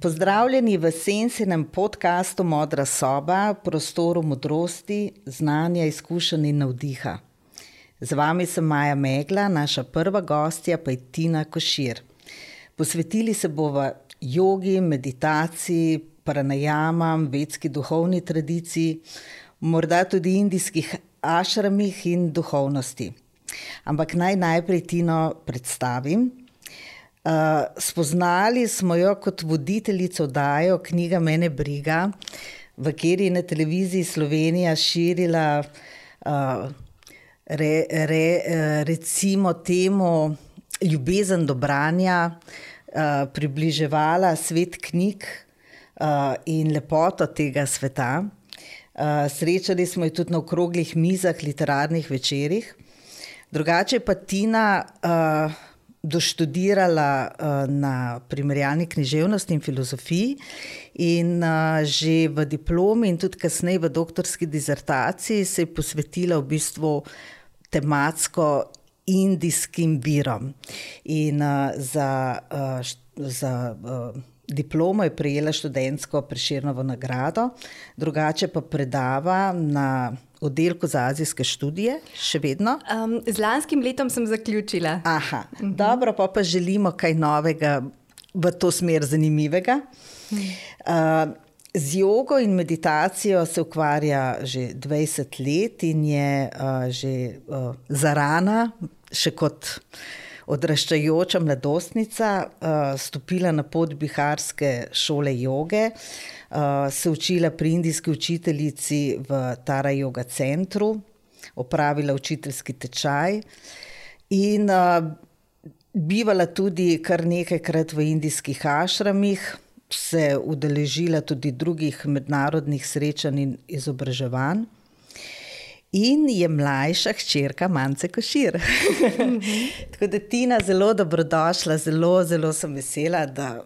Pozdravljeni v Sensinem podkastu Modra soba, prostoru modrosti, znanja, izkušenj in navdiha. Z vami sem Maja Megla, naša prva gostja pa je Tina Košir. Posvetili se bomo jogi, meditaciji, pranajamam, vedski duhovni tradiciji, morda tudi indijskih ašramih in duhovnosti. Ampak naj najprej Tino predstavim. Uh, spoznali smo jo kot voditeljico oddaje Knjiga Mene Briga, v kateri je na televiziji Slovenija širila uh, re, re, uh, recimo temu ljubezen do branja, uh, približevala svet knjig uh, in lepoto tega sveta. Uh, srečali smo jo tudi na okroglih mizah, literarnih večerjih. Drugače pa Tina. Uh, doštudirala uh, na primerjalni književnosti in filozofiji, in uh, že v diplomi, in tudi kasneje v doktorski disertaciji, se je posvetila v bistvu tematsko indijskim virom. In uh, za, uh, za uh, diplomo je prejela študentsko preširnovo nagrado, drugače pa predava na oddelku za azijske študije, še vedno. Um, z lanskim letom sem zaključila. Aha, mhm. dobro, pa, pa želimo kaj novega v to smer, zanimivega. Uh, z jogo in meditacijo se ukvarja že 20 let in je uh, že uh, zarana, še kot odraščajoča mladostnica, uh, stopila na pot Biharske šole joge. Uh, se učila pri indijski učiteljici v Tara Yoga centru, opravila učiteljski tečaj in uh, bivala tudi kar nekajkrat v indijskih ašramih, se udeležila tudi drugih mednarodnih srečanj in izobraževanj. In je mlajša hčerka Mance Košir. Tako da Tina, zelo dobrodošla, zelo, zelo sem vesela, da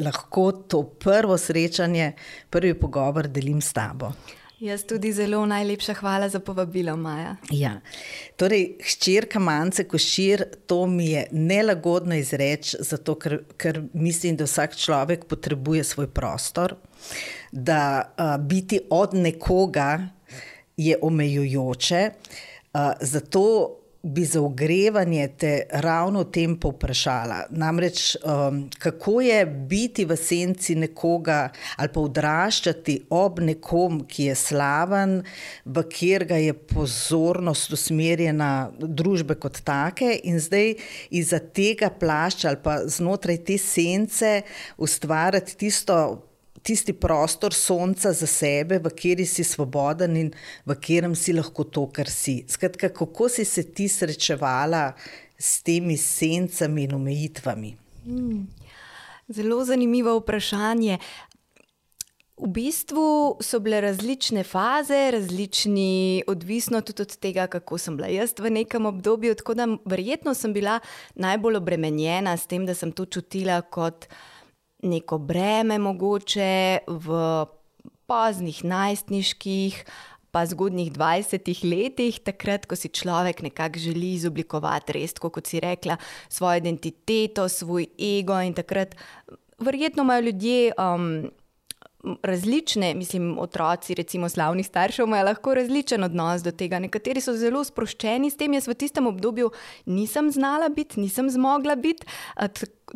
lahko to prvo srečanje, prvi pogovor delim s tabo. Jaz tudi zelo najlepša hvala za povabilo, Maja. Ja. Torej, hčerka Mance Košir, to mi je nelagodno izreči, zato ker, ker mislim, da vsak človek potrebuje svoj prostor, da uh, biti od nekoga je omejujoče. Uh, zato bi za ogrevanje te ravno o tem povprašala. Namreč, um, kako je biti v senci nekoga ali pa odraščati ob nekom, ki je slaven, v kjer ga je pozornost usmerjena družbe kot take, in zdaj iz tega plašča ali pa znotraj te sence ustvarjati tisto tisti prostor sonca za sebe, v kateri si svoboden in v katerem si lahko to, kar si. Skratka, kako si se ti srečevala s temi sencami in omejitvami? Hmm. Zelo zanimivo vprašanje. V bistvu so bile različne faze, različni, odvisno tudi od tega, kako sem bila jaz v nekem obdobju. Tako da verjetno sem bila najbolj obremenjena s tem, da sem to čutila kot neko breme, mogoče v poznih najstniških, pa zgodnjih 20 letih, takrat, ko si človek nekako želi izoblikovati res, kot si rekla, svojo identiteto, svoj ego. In takrat, verjetno imajo ljudje. Um, Različne, mislim, otroci, recimo slavnih staršev, imajo lahko različen odnos do tega. Nekateri so zelo sproščeni s tem. Jaz v tistem obdobju nisem znala biti, nisem zmogla biti,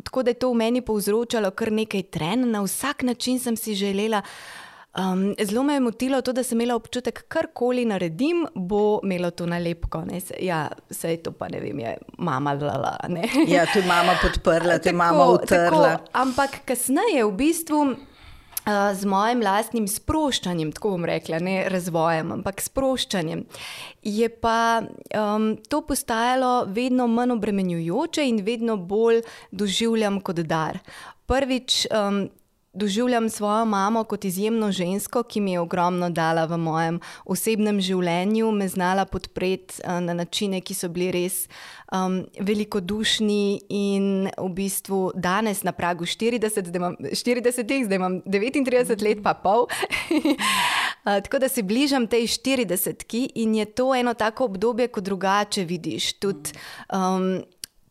tako da je to v meni povzročalo kar nekaj tren. Na vsak način sem si želela. Um, zelo me je motilo to, da sem imela občutek, karkoli naredim, bo imelo to nalepko. Ja, vse to pa ne vem, je mama lala. ja, to je mama podprla, to je mama utrla. Ampak kasneje v bistvu. Uh, z mojim lastnim sproščanjem, tako bom rekla, ne razvojem, ampak sproščanjem, je pa um, to postajalo vedno manj obremenjujoče in vedno bolj doživljam kot dar. Prvič, um, doživljam svojo mamo kot izjemno žensko, ki mi je ogromno dala v mojem osebnem življenju, me znala podpreti uh, na načine, ki so bili res um, velikodušni in v bistvu danes na pragu 40, zdaj imam 40, zdaj imam 39 let, pa pol. Uh, tako da se bližam tej 40-ki in je to eno tako obdobje, ko drugače vidiš tudi um,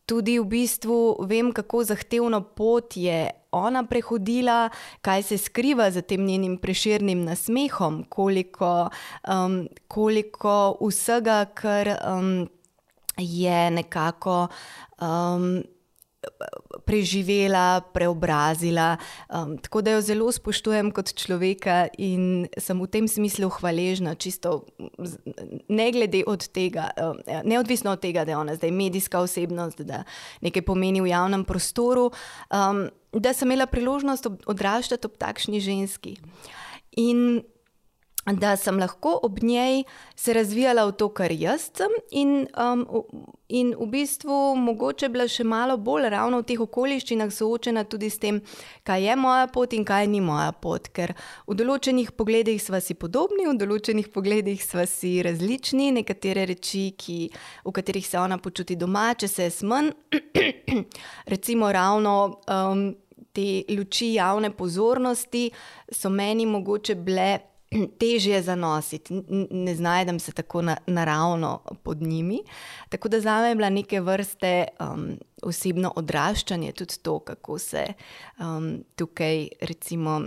tudi v bistvu vem, kako zahtevno pot je ona prehodila, kaj se skriva za tem njenim preširnim nasmehom, koliko, um, koliko vsega, kar um, je nekako. Um, Preživela, preobrazila, um, tako da jo zelo spoštujem kot človeka in sem v tem smislu hvaležna, čisto ne glede od tega, um, neodvisno od tega, da je ona zdaj medijska osebnost, da nekaj pomeni v javnem prostoru. Um, da sem imela priložnost odraščati ob takšni ženski. In da sem lahko ob njej se razvijala v to, kar jaz sem, in, um, in v bistvu mogoče bila še malo bolj ravno v teh okoliščinah soočena tudi s tem, kaj je moja pot in kaj ni moja pot. Ker v določenih pogledih smo si podobni, v določenih pogledih smo si različni, nekatere reči, ki, v katerih se ona počuti doma, če se je smen, recimo ravno. Um, te luči javne pozornosti so meni mogoče bile težje zanositi, ne znajdem se tako na, naravno pod njimi. Tako da za me je bila neke vrste um, osebno odraščanje tudi to, kako se um, tukaj recimo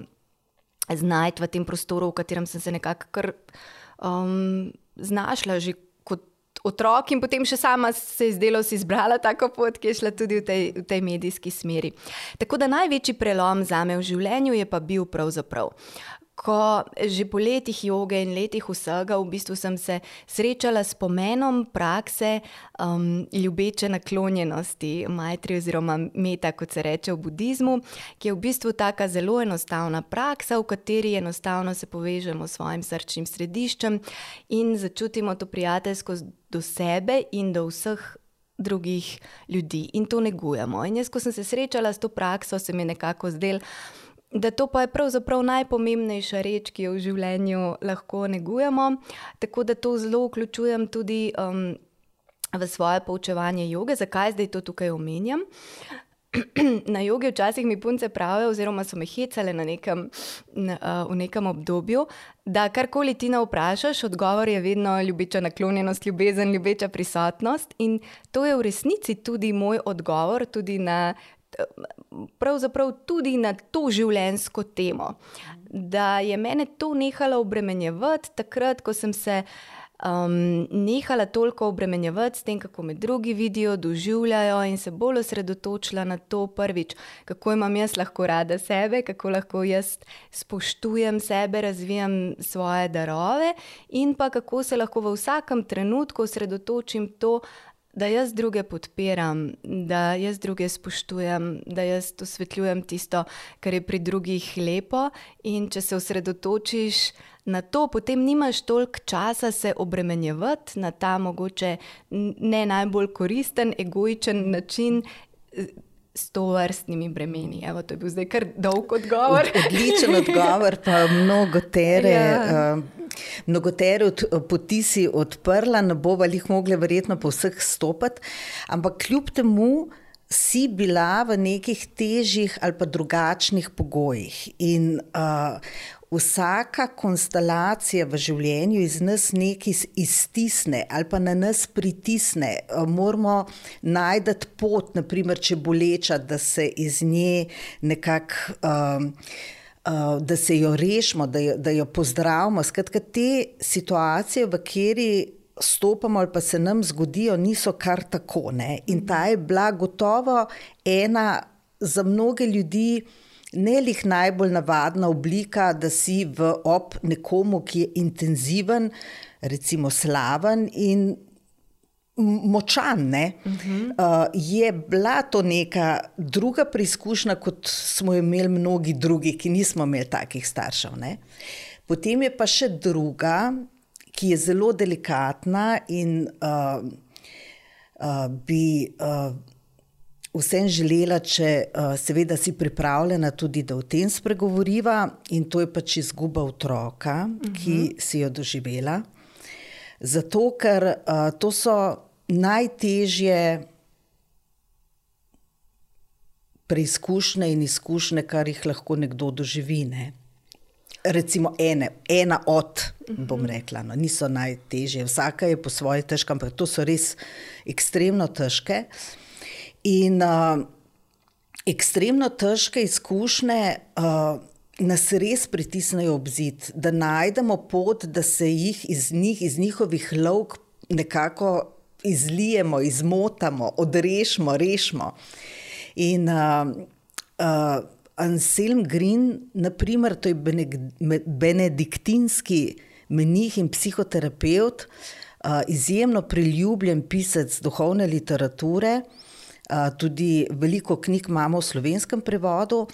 znajti v tem prostoru, v katerem sem se nekako um, znašla že otrok in potem še sama se je zdelo, si izbrala tako pot, ki je šla tudi v tej, v tej medijski smeri. Tako da največji prelom za me v življenju je pa bil pravzaprav. Ko že po letih joge in letih vsega, v bistvu sem se srečala s pomenom prakse um, ljubeče naklonjenosti, majtri oziroma meta, kot se reče v budizmu, ki je v bistvu tako zelo enostavna praksa, v kateri enostavno se povežemo s svojim srčnim središčem in začutimo to prijateljskost do sebe in do vseh drugih ljudi in to negujemo. In jaz, ko sem se srečala s to prakso, se mi je nekako zdelo, da to pa je pravzaprav najpomembnejša reč, ki jo v življenju lahko negujemo. Tako da to zelo vključujem tudi um, v svoje poučevanje joge. Zakaj zdaj to tukaj omenjam? Na jogi včasih mi punce pravijo, oziroma so me hecale nekem, na, uh, v nekem obdobju, da karkoli ti ne vprašaš, odgovor je vedno ljubeča naklonjenost, ljubezen, ljubeča prisotnost. In to je v resnici tudi moj odgovor, tudi na pravzaprav tudi na to življenjsko temo. Da je mene to nehalo obremenjevati takrat, ko sem se um, nehala toliko obremenjevati s tem, kako me drugi vidijo, doživljajo in se bolj osredotočila na to prvič, kako imam jaz lahko rada sebe, kako lahko jaz spoštujem sebe, razvijam svoje darove in pa kako se lahko v vsakem trenutku osredotočim to, da jaz druge podpiram, da jaz druge spoštujem, da jaz osvetljujem tisto, kar je pri drugih lepo. In če se osredotočiš na to, potem nimaš toliko časa se obremenjevati na ta mogoče ne najbolj koristen, egoičen način s to vrstnimi bremeni. Evo, to je bil zdaj kar dolg odgovor. Od, odličen odgovor, pa mnogo tere. Ja. Uh, Mnogo tere od, poti si odprla, ne bo jih mogla verjetno po vseh stopiti, ampak kljub temu si bila v nekih težjih ali pa drugačnih pogojih. In uh, vsaka konstelacija v življenju iz nas nekaj iztisne ali pa na nas pritisne. Eh, moramo najti pot, naprimer, če boleča, da se iz nje nekako. Um, Da se jo rešimo, da jo, da jo pozdravimo. Skratka, te situacije, v kateri stopamo ali pa se nam zgodijo, niso kar tako. Ne? In ta je bila gotovo ena za mnoge ljudi, uh, ne lih najbolj navadna oblika, da si v ob nekomu, ki je intenziven, recimo slaven in močan. Uh -huh. uh, je bila to neka druga preizkušnja, kot smo imeli mnogi drugi, ki nismo imeli takih staršev. Ne? Potem je pa še druga, ki je zelo delikatna in uh, uh, bi. Uh, vsem želela, če uh, seveda si pripravljena tudi, da o tem spregovoriva, in to je pač izguba otroka, uh -huh. ki mhm. si jo doživela. Zato, ker uh, to so najtežje preizkušnje in izkušnje, kar jih lahko nekdo doživi. Ne? Recimo ene, ena od, bom mhm. rekla, no, niso najtežje, vsaka je po svoje težka, ampak to so res ekstremno težke. Uh, In uh, ekstremno težke izkušnje uh, nas res pritisnejo ob zid, da najdemo pot, da se jih iz, njih, iz njihovih lovk nekako izlijemo, izmotamo, odrešimo, rešimo. In uh, uh, Anselm Green, naprimer, to je benediktinski menih in psihoterapeut, uh, izjemno priljubljen pisec duhovne literature, tudi veliko knjig imamo v slovenskem prevodu.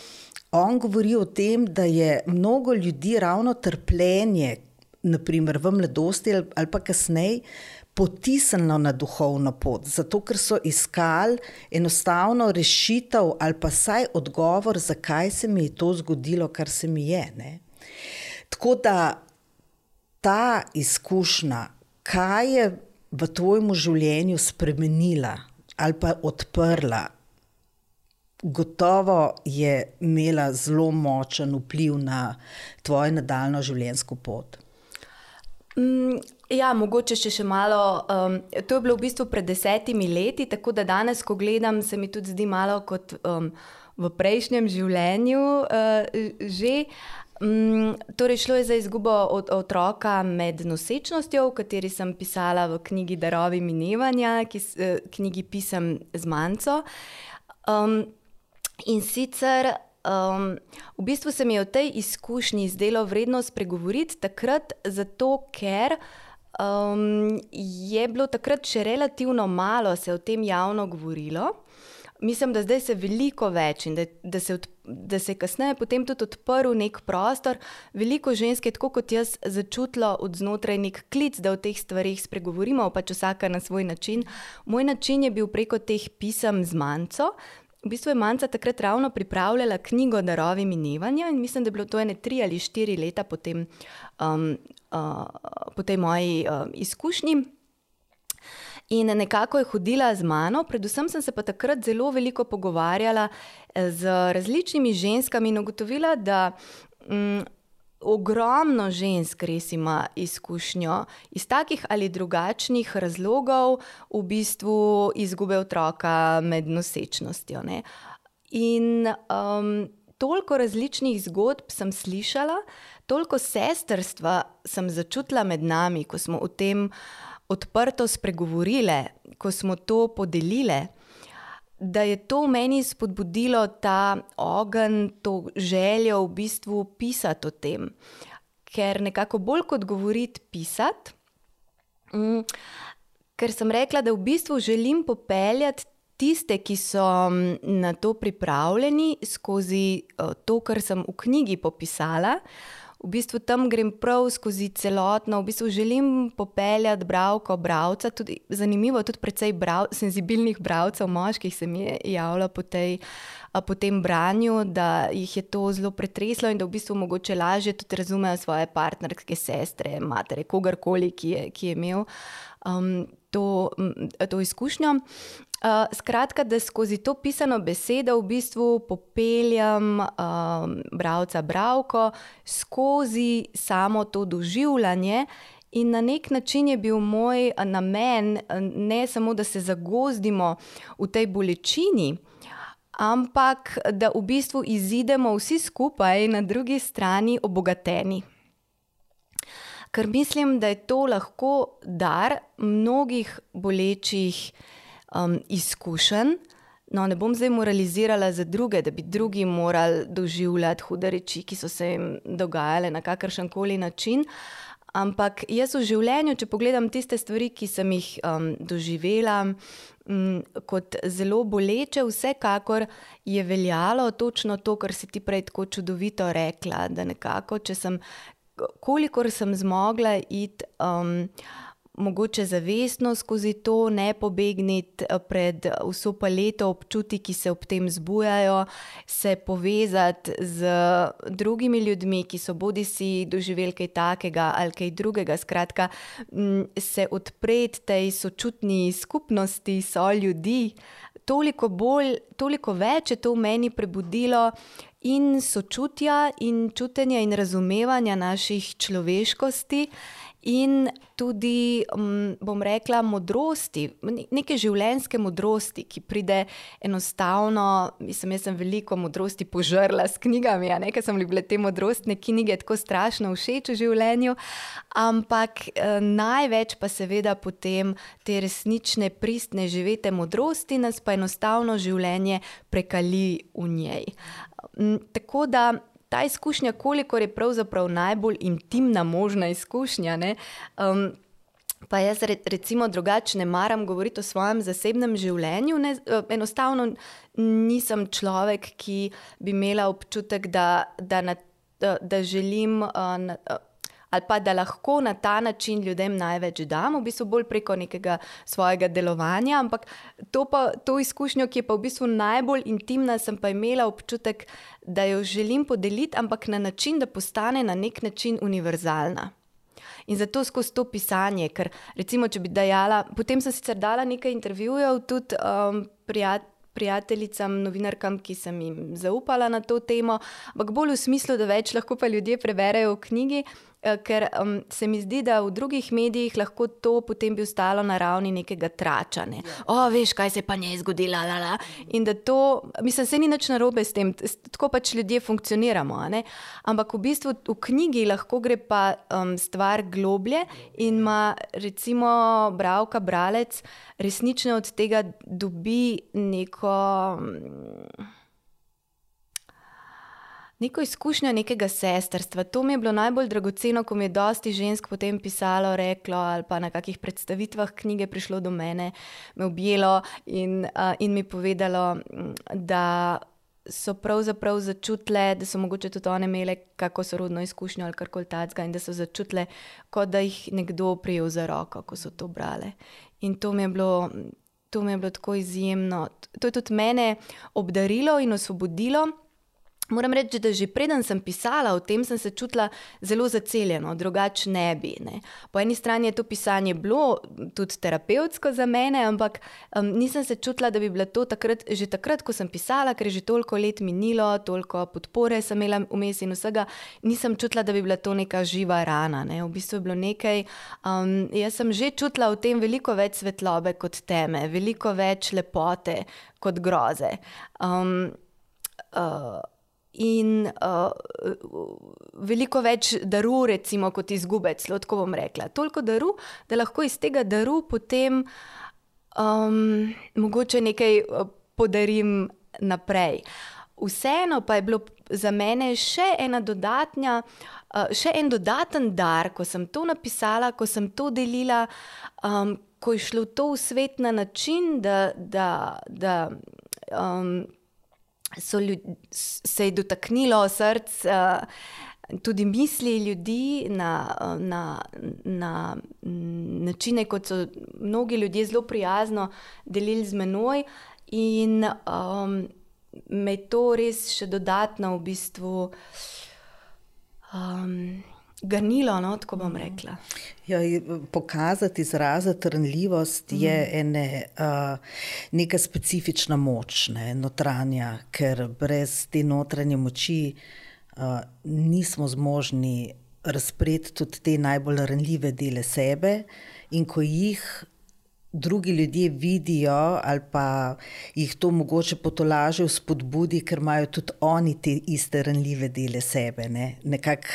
On govori o tem, da je mnogo ljudi ravno trpljenje, naprimer v mladosti ali pa kasneje, potisnilo na duhovno pot, zato ker so iskali enostavno rešitev ali pa saj odgovor, zakaj se mi je to zgodilo, kar se mi je. Ne? Tako da ta izkušnja, kaj je v tvojem življenju spremenila ali pa odprla, gotovo je imela zelo močen vpliv na tvojo nadaljno življenjsko pot. Mm, ja, mogoče še, še malo. Um, to je bilo v bistvu pred desetimi leti, tako da danes, ko gledam, se mi tudi zdi malo kot um, v prejšnjem življenju. Uh, že. Um, torej, šlo je za izgubo od, otroka med nosečnostjo, v kateri sem pisala v knjigi Darovi minevanja, ki, uh, knjigi Pisem z Manco. Um, In sicer um, v bistvu se mi je o tej izkušnji zdelo vredno spregovoriti takrat, zato ker um, je bilo takrat še relativno malo se o tem javno govorilo. Mislim, da zdaj se veliko več in da, da, se, od, da se je kasneje potem tudi odprl nek prostor. Veliko žensk je, tako kot jaz, začutilo od znotraj nek klic, da o teh stvarih spregovorimo, pač vsaka na svoj način. Moj način je bil preko teh pisem z manjco, V bistvu je Manca takrat ravno pripravljala knjigo Darovi minevanja in mislim, da je bilo to ene tri ali štiri leta po, tem, um, uh, po tej moji uh, izkušnji. In nekako je hodila z mano, predvsem sem se pa takrat zelo veliko pogovarjala eh, z različnimi ženskami in ugotovila, da um, ogromno žensk res ima izkušnjo iz takih ali drugačnih razlogov, v bistvu izgube otroka med nosečnostjo. Ne? In um, toliko različnih zgodb sem slišala, toliko sestrstva sem začutila med nami, ko smo o tem odprto spregovorile, ko smo to podelile da je to v meni spodbudilo ta ogenj, to željo v bistvu pisati o tem. Ker nekako bolj kot govoriti, pisati. Mm, ker sem rekla, da v bistvu želim popeljati tiste, ki so mm, na to pripravljeni, skozi to, kar sem v knjigi popisala v bistvu tam grem prav skozi celotno, v bistvu želim popeljati bralko, bralca, tudi zanimivo, tudi precej brav, senzibilnih bralcev, moških se mi je javilo po, po tem branju, da jih je to zelo pretreslo in da v bistvu mogoče lažje tudi razumejo svoje partnerske sestre, matere, kogarkoli, ki je, ki je imel um, to, to izkušnjo. Uh, skratka, da skozi to pisano besedo v bistvu popeljem uh, bralca, bralko skozi samo to doživljanje. In na nek način je bil moj namen, ne samo da se zagozdimo v tej bolečini, ampak da v bistvu izidemo vsi skupaj na drugi strani obogateni. Ker mislim, da je to lahko dar mnogih bolečih um, izkušenj. No, ne bom zdaj moralizirala za druge, da bi drugi morali doživljati hude reči, ki so se jim dogajale na kakršen koli način. Ampak jaz v življenju, če pogledam tiste stvari, ki sem jih um, doživela um, kot zelo boleče, vsekakor je veljalo točno to, kar si ti prej tako čudovito rekla. Da nekako, če sem, kolikor sem zmogla iti. Um, mogoče zavestno skozi to, ne pobegniti eh, pred vso paleto občutij, ki se ob tem zbujajo, se povezati z drugimi ljudmi, ki so bodi si doživeli kaj takega ali kaj drugega. Skratka, se odpreti tej sočutni skupnosti, so ljudi. Toliko, bolj, toliko več je to v meni prebudilo in sočutja, in čutenja, in razumevanja naših človeškosti, in tudi, um, bom rekla, modrosti, neke življenjske modrosti, ki pride enostavno. Mislim, jaz sem veliko modrosti požrla s knjigami, a nekaj sem ljubila te modrostne knjige, tako strašno všeč v življenju. Ampak eh, največ pa seveda potem te resnične, pristne, živete modrosti nas pa enostavno življenje prekali v njej. Tako da ta izkušnja, koliko je pravzaprav najbolj intimna možna izkušnja. Um, pa jaz recimo drugače ne maram govoriti o svojem zasebnem življenju. Ne, enostavno nisem človek, ki bi imela občutek, da, da, na, da, da želim. Uh, ali pa da lahko na ta način ljudem največ dam, v bistvu bolj preko nekega svojega delovanja. Ampak to, pa, to izkušnjo, ki je pa v bistvu najbolj intimna, sem pa imela občutek, da jo želim podeliti, ampak na način, da postane na nek način univerzalna. In zato skozi to pisanje, ker recimo, če bi dajala, potem sem sicer dala nekaj intervjujev tudi um, prijateljem prijateljicam, novinarkam, ki sem jim zaupala na to temo, ampak bolj v smislu, da več lahko pa ljudje preberejo v knjigi. Eh, ker um, se mi zdi, da v drugih medijih lahko to potem bi ostalo na ravni nekega tračanja. O, veš, kaj se je pa njej zgodilo. In da to, mislim, se ni nič narobe s tem, tako pač ljudje funkcioniramo. Ampak v bistvu v knjigi lahko gre pa um, stvar globlje in ima recimo bravka, bralec resnično od tega dobi neko. Um, neko izkušnjo nekega sestrstva. To mi je bilo najbolj dragoceno, ko mi je dosti žensk potem pisalo, reklo ali pa na kakih predstavitvah knjige prišlo do mene, me objelo in, uh, in mi povedalo, da. So pravzaprav začutile, da so mogoče tudi one imele kako sorodno izkušnjo ali karkoli takega, in da so začutile, kot da jih nekdo prijel za roko, ko so to brale. In to mi je bilo, to mi je bilo tako izjemno. To je tudi mene obdarilo in osvobodilo. Moram reči, da že preden sem pisala o tem, sem se čutila zelo zaceljeno, drugače ne bi. Ne. Po eni strani je to pisanje bilo tudi terapevtsko za mene, ampak um, nisem se čutila, da bi bilo to takrat, že takrat, ko sem pisala, ker je že toliko let minilo, toliko podpore sem imela vmes in vsega, nisem čutila, da bi bila to neka živa rana. Ne. V bistvu je bilo nekaj, um, jaz sem že čutila v tem veliko več svetlobe kot teme, veliko več lepote kot groze. Um, uh, in uh, veliko več daru, recimo, kot izgube, zelo tako bom rekla. Toliko daru, da lahko iz tega daru potem um, mogoče nekaj uh, podarim naprej. Vseeno pa je bilo za mene še, dodatnja, uh, še en dodaten dar, ko sem to napisala, ko sem to delila, um, ko je šlo to v svet na način, da. da, da um, so ljud, se je dotaknilo src, uh, tudi misli ljudi na, na, na načine, kot so mnogi ljudje zelo prijazno delili z menoj, in um, me to res še dodatno v bistvu. Um, Ganilo, no, tako bom rekla. Ja, pokazati, izraziti ranljivost mm. je mhm. ene, uh, neka specifična moč, ne, notranja, ker brez te notranje moči uh, nismo zmožni razpreti tudi te najbolj ranljive dele sebe, in ko jih drugi ljudje vidijo, ali pa jih to mogoče potolaže v spodbudi, ker imajo tudi oni te iste ranljive dele sebe. Ne? Nekako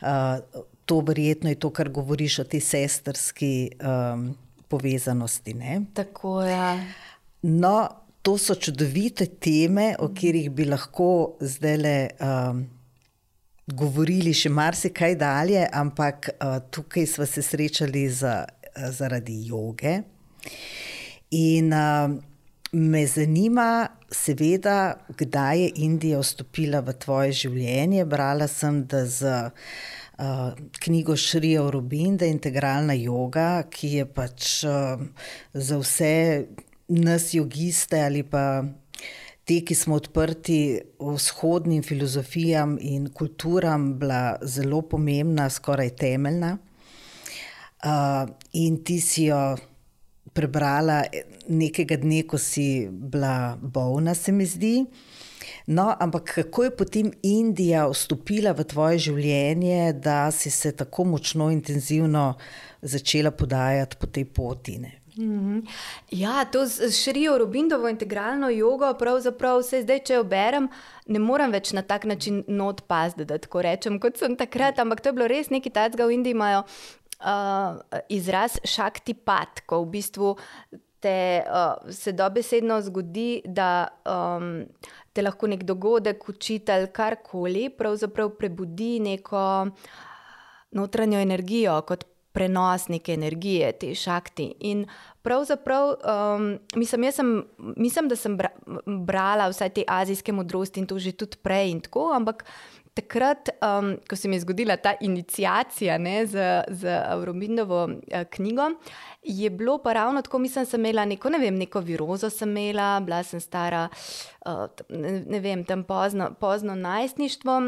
uh, to verjetno je to, kar govoriš o tej sestrski um, povezanosti. Ne? Tako je. Ja. No, to so čudovite teme, o katerih bi lahko zdaj le. Um, Govorili še marsikaj dalje, ampak uh, tukaj smo se srečali za, uh, zaradi joge. In uh, me zanima, seveda, kdaj je Indija vstopila v tvoje življenje. Brala sem, da z uh, knjigo Šrija Rubin, da je integralna yoga, ki je pač uh, za vse nas, jogiste ali pa. Te, ki smo odprti vzhodnim filozofijam in kulturam, bila zelo pomembna, skoraj temeljna. Uh, in ti si jo prebrala nekega dne, ko si bila bolna, se mi zdi. No, ampak kako je potem Indija vstopila v tvoje življenje, da si se tako močno, intenzivno začela podajati po tej poti? Ne? Mhm. Ja, to z Šrijo Robindovo integralno jogo, pravzaprav vse zdaj, če jo berem, ne morem več na tak način not paziti, da tako rečem, kot sem takrat, ampak to je bilo res nekaj tajnega. V Indiji imajo uh, izraz šakti pat, ko v bistvu te, uh, se dobesedno zgodi, da um, te lahko nek dogodek, učitelj, karkoli, pravzaprav prebudi neko notranjo energijo. Prenos neke energije, te šakti. In pravzaprav, um, mislim, sem, mislim, da sem bra, brala vse te azijske modrosti in to že tudi prej in tako, ampak takrat, um, ko se mi je zgodila ta inicijacija ne, z, z Auromindovo uh, knjigo, je bilo pa ravno tako, mislim, sem imela neko, ne vem, neko virozo sem imela, bila sem stara, uh, ne, ne vem, tam pozno, pozno najstništvo.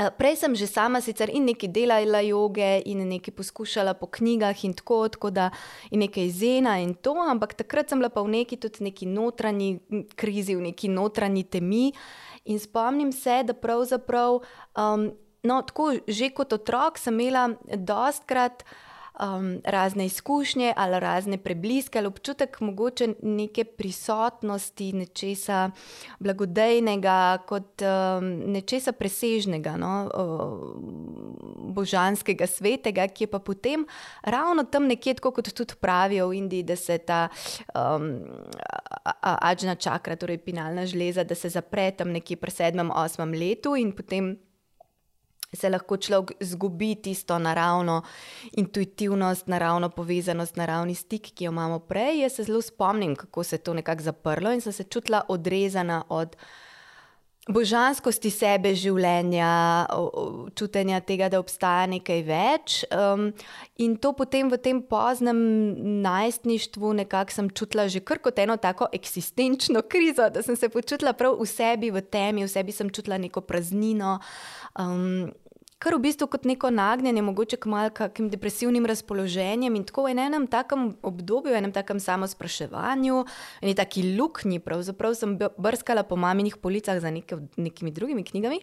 Eh, prej sem že sama sicer in nekaj delala joge, in nekaj poskušala po knjigah, in tako, tako da je nekaj zena in to, ampak takrat sem bila pa v neki tudi neki notranji krizi, v neki notranji temi. In spomnim se, da pravzaprav, um, no, tako že kot otrok sem imela dostkrat um, razne izkušnje ali razne prebliske ali občutek mogoče neke prisotnosti, nečesa blagodejnega, kot um, nečesa presežnega, no, uh, božanskega, svetega, ki je pa potem ravno tam nekje, kot tudi pravijo v Indiji, da se ta um, ačna čakra, torej pinalna žleza, da se zapre tam nekje pri sedmem, osmem letu in potem se lahko človek zgubi tisto naravno intuitivnost, naravno povezanost, naravni stik, ki jo imamo prej. Jaz se zelo spomnim, kako se je to nekako zaprlo in sem se čutila odrezana od. Božanskosti sebe, življenja, čutenja tega, da obstaja nekaj več. Um, in to potem v tem poznem najstništvu nekako sem čutila že kar kot eno tako eksistenčno krizo, da sem se počutila prav v sebi, v temi, v sebi sem čutila neko praznino. Um, kar v bistvu kot neko nagnjenje, mogoče k malkim depresivnim razpoloženjem in tako v enem takem obdobju, v enem takem samospraševanju, v neki taki luknji, pravzaprav sem brskala po maminih policah za neke, nekimi drugimi knjigami.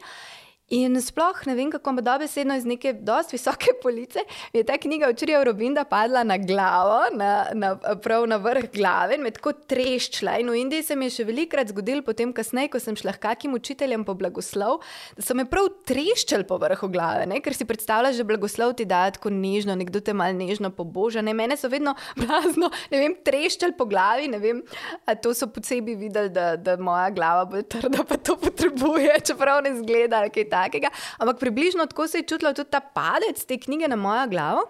In sploh ne vem, kako bi dobesedno iz neke dosti visoke police je ta knjiga včeraj Robinda padla na glavo, na, na, prav na vrh glave in me tako treščila. In v Indiji se mi je še velikrat zgodilo, potem kasneje, ko sem šla kakim učiteljem po blagoslov, da so me prav treščali po vrhu glave, ne? ker si predstavljaš, da blagoslov ti da tako nežno, nekdo te mal nežno poboža. Ne? Mene so vedno blazno, ne vem, treščali po glavi, ne vem, to so posebej videli, da, da moja glava bo trda, pa to potrebuje, čeprav ne zgleda, kaj ta takega. Ampak približno tako se je čutila tudi ta padec te knjige na mojo glavo.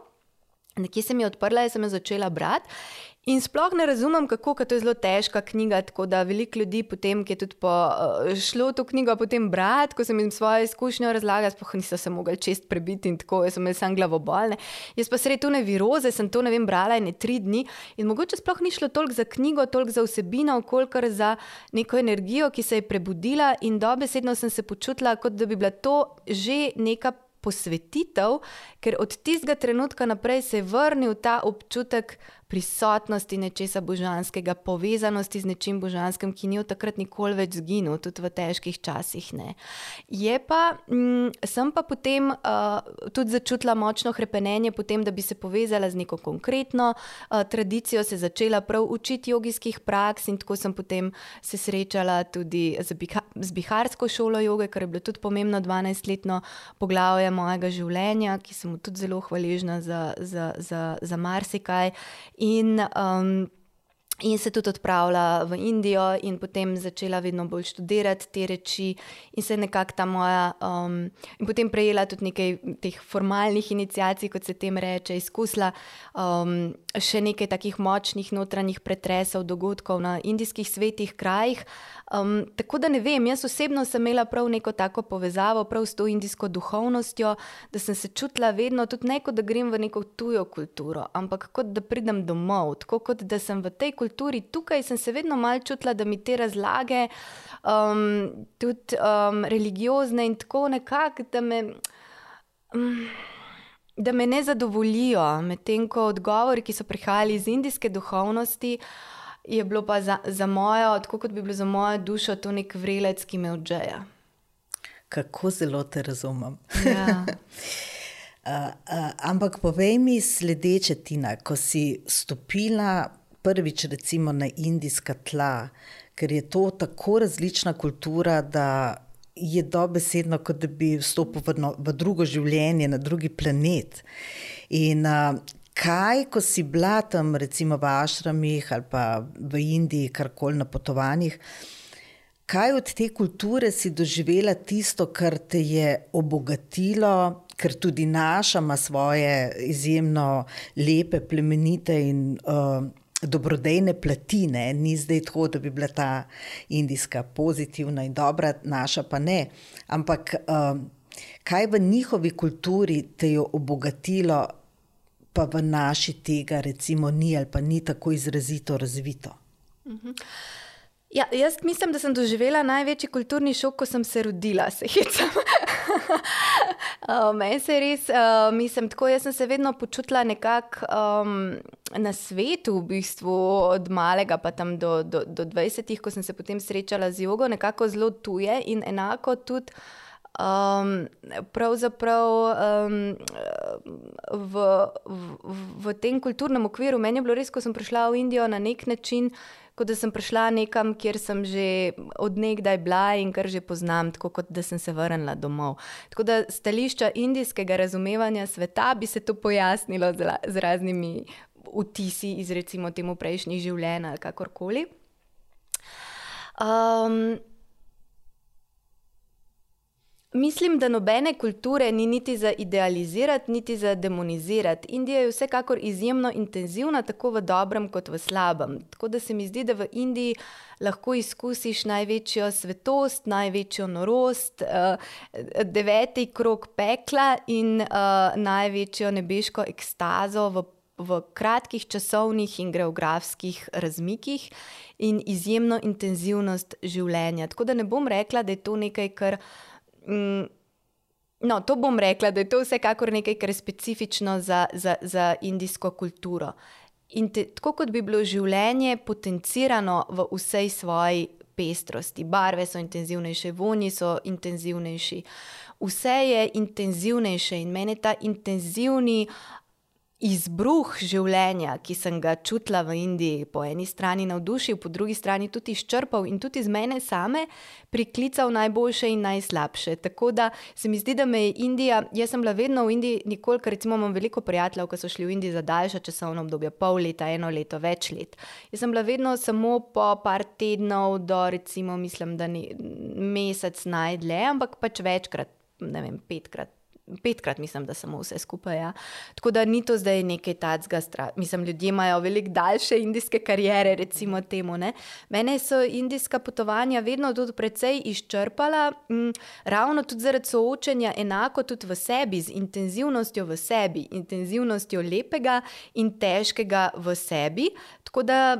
Nekje se mi je odprla in sem jo začela brati. In sploh ne razumem, kako je to zelo težka knjiga. Tako da veliko ljudi, potem, ki je tudi po, uh, šlo to knjigo potem brati, ko sem jim svoje izkušnje razlagala, sploh niso se mogli čest prebiti in tako, jaz sem imel samo glavobolne. Jaz pa sredi tu ne viroze, sem to ne vem brala in tri dni. In mogoče sploh ni šlo toliko za knjigo, toliko za vsebino, kolikor za neko energijo, ki se je prebudila in dobesedno sem se počutila, kot da bi bila to že neka. Posvetitev, ker od tistega trenutka naprej se je vrnil ta občutek, prisotnosti nečesa božanskega, povezanosti z nečim božanskim, ki ni od takrat nikoli več zginil, tudi v težkih časih. Ne. Je pa, m, mm, sem pa potem uh, tudi začutila močno krepenje, potem, da bi se povezala z neko konkretno uh, tradicijo, se začela prav učiti jogijskih praks in tako sem potem se srečala tudi z, biha, z Biharsko šolo joge, kar je bilo tudi pomembno 12-letno poglavje mojega življenja, ki sem mu tudi zelo hvaležna za, za, za, za marsikaj. In, um, in se tudi odpravila v Indijo, in potem začela vedno bolj študirati te reči, in se nekako ta moja, um, in potem prejela tudi nekaj teh formalnih inicijacij, kot se tem reče, izkusila um, še nekaj takih močnih notranjih pretresov, dogodkov na indijskih svetih krajih. Um, tako da ne vem, jaz osebno sem imela prav neko tako povezavo, prav s to indijsko duhovnostjo, da sem se čutila vedno tudi ne kot da grem v neko tujo kulturo, ampak kot da pridem domov, tako kot da sem v tej kulturi tukaj, sem se vedno mal čutila, da mi te razlage, um, tudi um, religiozne in tako nekako, da me. Um, Da me ne zadovoljijo, medtem ko odgovori, ki so prihajali iz indijske duhovnosti, uh, je bilo pa za, za mojo, tako kot bi bilo za mojo dušo, to nek vrelec, ki me odžeja. Kako zelo te razumem. Ja. Uh, uh, ampak povej mi sledeče, Tina, ko si stopila prvič recimo na indijska tla, ker je to tako različna kultura, da je dobesedno, kot da bi vstopil v, no, v drugo življenje, na drugi planet. In uh, kaj, ko si bila tam, recimo v Ašramih ali pa v Indiji, karkoli na potovanjih, kaj od te kulture si doživela tisto, kar te je obogatilo? Ker tudi naša ima svoje izjemno lepe, plemenite in uh, dobrodejne platine, ni zdaj tako, da bi bila ta indijska pozitivna in dobra, naša pa ne. Ampak um, kaj v njihovi kulturi te je obogatilo, pa v naši tega, recimo, ni ali pa ni tako izrazito razvito? -huh. Ja, jaz mislim, da sem doživela največji kulturni šok, ko sem se rodila, se hecam. uh, Meni se res, uh, mislim, tako jaz sem se vedno počutila nekako um, na svetu, v bistvu od malega pa tam do, do, do 20, ko sem se potem srečala z jogo, nekako zelo tuje in enako tudi. Um, pravzaprav um, v, v, v tem kulturnem okviru meni je bilo res, ko sem prišla v Indijo na nek način, kot da sem prišla nekam, kjer sem že odnegdaj bila in kar že poznam, tako kot da sem se vrnila domov. Tako da stališča indijskega razumevanja sveta bi se to pojasnilo z, z raznimi vtisi iz recimo temu prejšnjih življenj ali kakorkoli. Um, Mislim, da nobene kulture ni niti za idealizirati, niti za demonizirati. Indija je vsekakor izjemno intenzivna, tako v dobrem kot v slabem. Tako da se mi zdi, da v Indiji lahko izkusiš največjo svetost, največjo norost, uh, deveti krok pekla in uh, največjo nebeško ekstazo v, v kratkih časovnih in geografskih razmikih in izjemno intenzivnost življenja. Tako da ne bom rekla, da je to nekaj, kar. Mm, no, to bom rekla, da je to vsekakor nekaj, kar je specifično za, za, za indijsko kulturo. In te, tako kot bi bilo življenje potencirano v vsej svoji pestrosti, barve so intenzivnejše, vonji so intenzivnejši, vse je intenzivnejše in meni ta intenzivni izbruh življenja, ki sem ga čutila v Indiji, po eni strani navdušil, po drugi strani tudi izčrpal in tudi iz mene same priklical najboljše in najslabše. Tako da se mi zdi, da me je Indija, jaz sem bila vedno v Indiji, nikoli, ker recimo imam veliko prijateljev, ki so šli v Indijo za daljša časovna obdobja, pol leta, eno leto, več let. Jaz sem bila vedno samo po par tednov do recimo, mislim, da ni mesec najdlje, ampak pač večkrat, ne vem, petkrat petkrat, mislim, da samo vse skupaj. Ja. Tako da ni to zdaj nekaj tacga. Mislim, ljudje imajo veliko daljše indijske karijere, recimo temu. Ne. Mene so indijska potovanja vedno tudi precej izčrpala, m, ravno tudi zaradi soočenja enako tudi v sebi, z intenzivnostjo v sebi, intenzivnostjo lepega in težkega v sebi. Tako da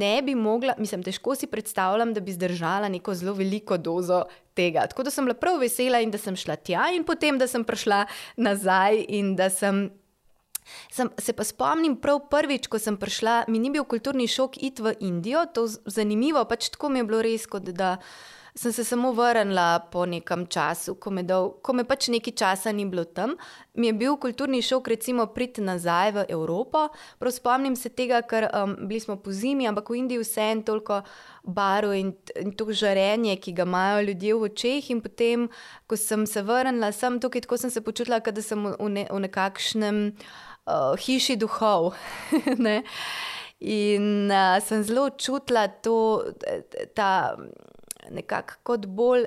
ne bi mogla, mislim, težko si predstavljam, da bi zdržala neko zelo veliko dozo tega. Tako da sem bila prav vesela in da sem šla tja, in potem, da sem prišla nazaj in da sem. Sem, se pa spomnim prav prvič, ko sem prišla, mi ni bil kulturni šok iti v Indijo, to je zanimivo, pač tako mi je bilo res, kot da sem se samo vrnila po nekem času, ko me, dol, ko me pač nekaj časa ni bilo tam. Mi je bil kulturni šok, recimo, priti nazaj v Evropo. Prav spomnim se tega, ker um, bili smo po zimi, ampak v Indiji vse en toliko barv in, in to žarenje, ki ga imajo ljudje v očeh. In potem, ko sem se vrnila sem tukaj, tako sem se počutila, da sem v, ne, v nekakšnem uh, hiši duhov. ne? In uh, sem zelo čutila to, ta nekako kot bolj.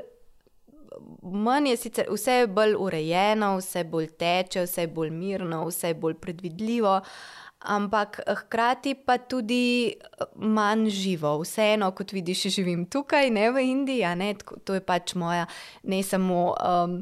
Je sicer vse bolj urejeno, vse bolj teče, vse bolj mirno, vse bolj predvidljivo, ampak hkrati pa tudi manj živo. Vseeno, kot vidiš, živim tukaj, ne v Indiji, ne? to je pač moja, ne samo, um,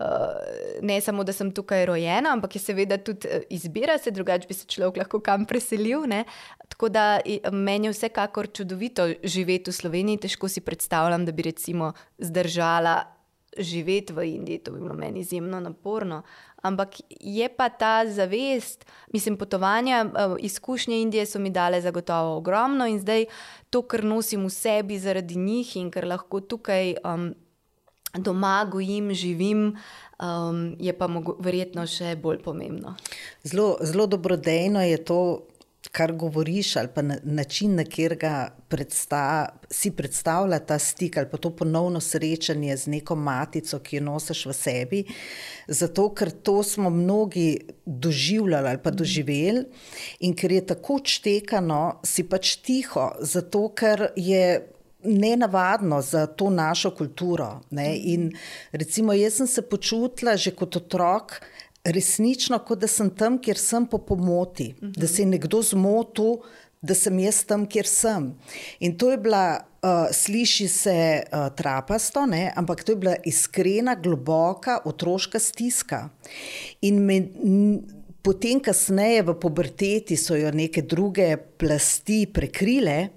uh, ne samo, da sem tukaj rojena, ampak je seveda tudi izbira se, drugače bi se človek lahko kam preselil. Ne? Tako da meni je vsekakor čudovito živeti v Sloveniji. Težko si predstavljam, da bi recimo zdržala živeti v Indiji, to bi bilo meni izjemno naporno. Ampak je pa ta zavest, mislim, potovanja, uh, izkušnje Indije so mi dale zagotovo ogromno in zdaj to, kar nosim v sebi zaradi njih in kar lahko tukaj um, doma gojim, živim. Um, je pa verjetno še bolj pomembno. Zelo, zelo dobrodejno je to, kar govoriš, ali pa na, način, na katerega predsta, si predstavlja ta stik, ali pa to ponovno srečanje z neko matico, ki jo nosiš v sebi. Zato, ker to smo mnogi doživljali ali pa doživeli, in ker je tako čtekano, si pač tiho, zato ker je. Ne navadno za to našo kulturo. Ne? In recimo, jaz sem se počutila že kot otrok, resnično, kot da sem tam, kjer sem po pomoti, uh -huh. da se je nekdo zmotil, da sem jaz tam, kjer sem. In to je bila, uh, sliši se uh, trapasto, ne? ampak to je bila iskrena, globoka otroška stiska. In me, potem, kasneje v puberteti, so jo neke druge plasti prekrile.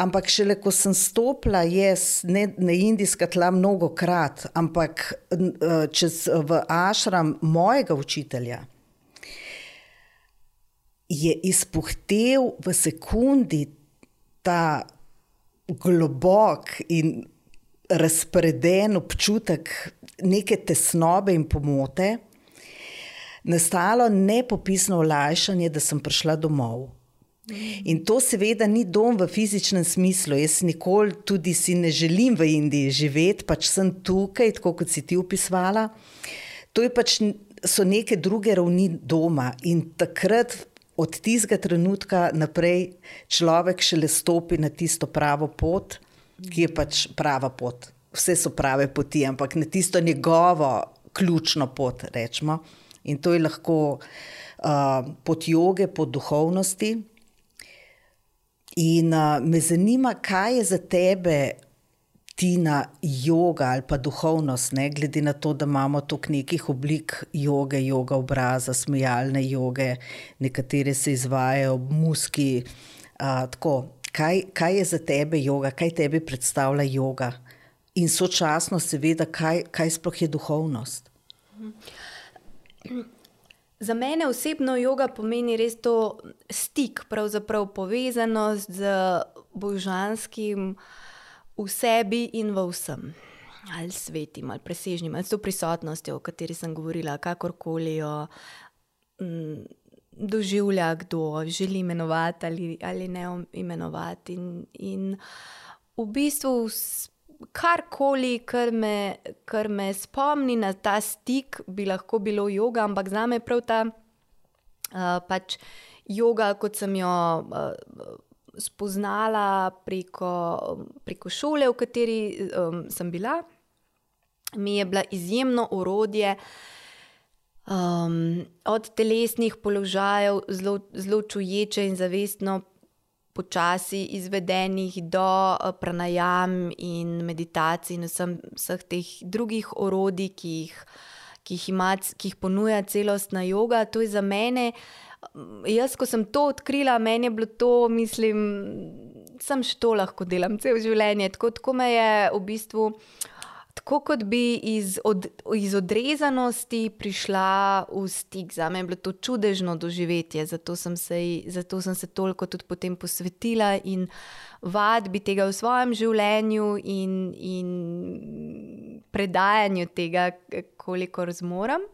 Ampak šele ko sem stopila, jaz ne na indijska tla mnogo krat, ampak eh, čez v ašram mojega učitelja, je izpuhtel v sekundi ta globok in razpreden občutek neke tesnobe in pomote, nastalo nepopisno olajšanje, da sem prišla domov. In to seveda ni dom v fizičnem smislu. Jaz nikoli tudi si ne želim v Indiji živeti, pač sem tukaj, tako kot si ti opisvala. To je pač so neke druge ravni doma in takrat. Od tistega trenutka naprej človek šele stopi na tisto pravo pot, ki je pač prava pot. Vse so prave poti, ampak na tisto njegovo ključno pot, rečemo. In to je lahko uh, pot joge, pot duhovnosti, In uh, me zanima, kaj je za tebe tina yoga ali pa duhovnost, ne glede na to, da imamo toliko nekih oblik joge, joga obraza, smejalne joge, nekatere se izvajajo ob muski. Uh, tako, kaj, kaj je za tebe yoga, kaj tebi predstavlja yoga? In sočasno, seveda, kaj, kaj sploh je duhovnost? Za mene osebno yoga pomeni res to stik, pravzaprav povezanost z božanskim v sebi in v vsem. Ali svetim, ali presežnim, ali s to prisotnostjo, o kateri sem govorila, kakorkoli jo m, doživlja, kdo želi imenovati ali, ali ne imenovati. In, in v bistvu karkoli, kar me, kar me spomni na ta stik, bi lahko bilo yoga, ampak za me je prav ta uh, pač yoga, kot sem jo uh, spoznala preko, preko šole, v kateri um, sem bila, mi je bila izjemno orodje. Um, od telesnih položajev, zelo, zelo čuječe in zavestno počasi izvedenih do eh, pranajam in meditacij in vsem, vseh teh drugih orodij, ki jih, ki jih, ima, ki jih ponuja celostna yoga. To je za mene. Jaz, ko sem to odkrila, meni je bilo to, mislim, sem še to lahko delam cel življenje. Tako, tako me je v bistvu tako kot bi iz, od, iz odrezanosti prišla v stik. Za me je bilo to čudežno doživetje, zato sem se, zato sem se toliko tudi potem posvetila in vadbi tega v svojem življenju in, in predajanju tega, kolikor zmorem.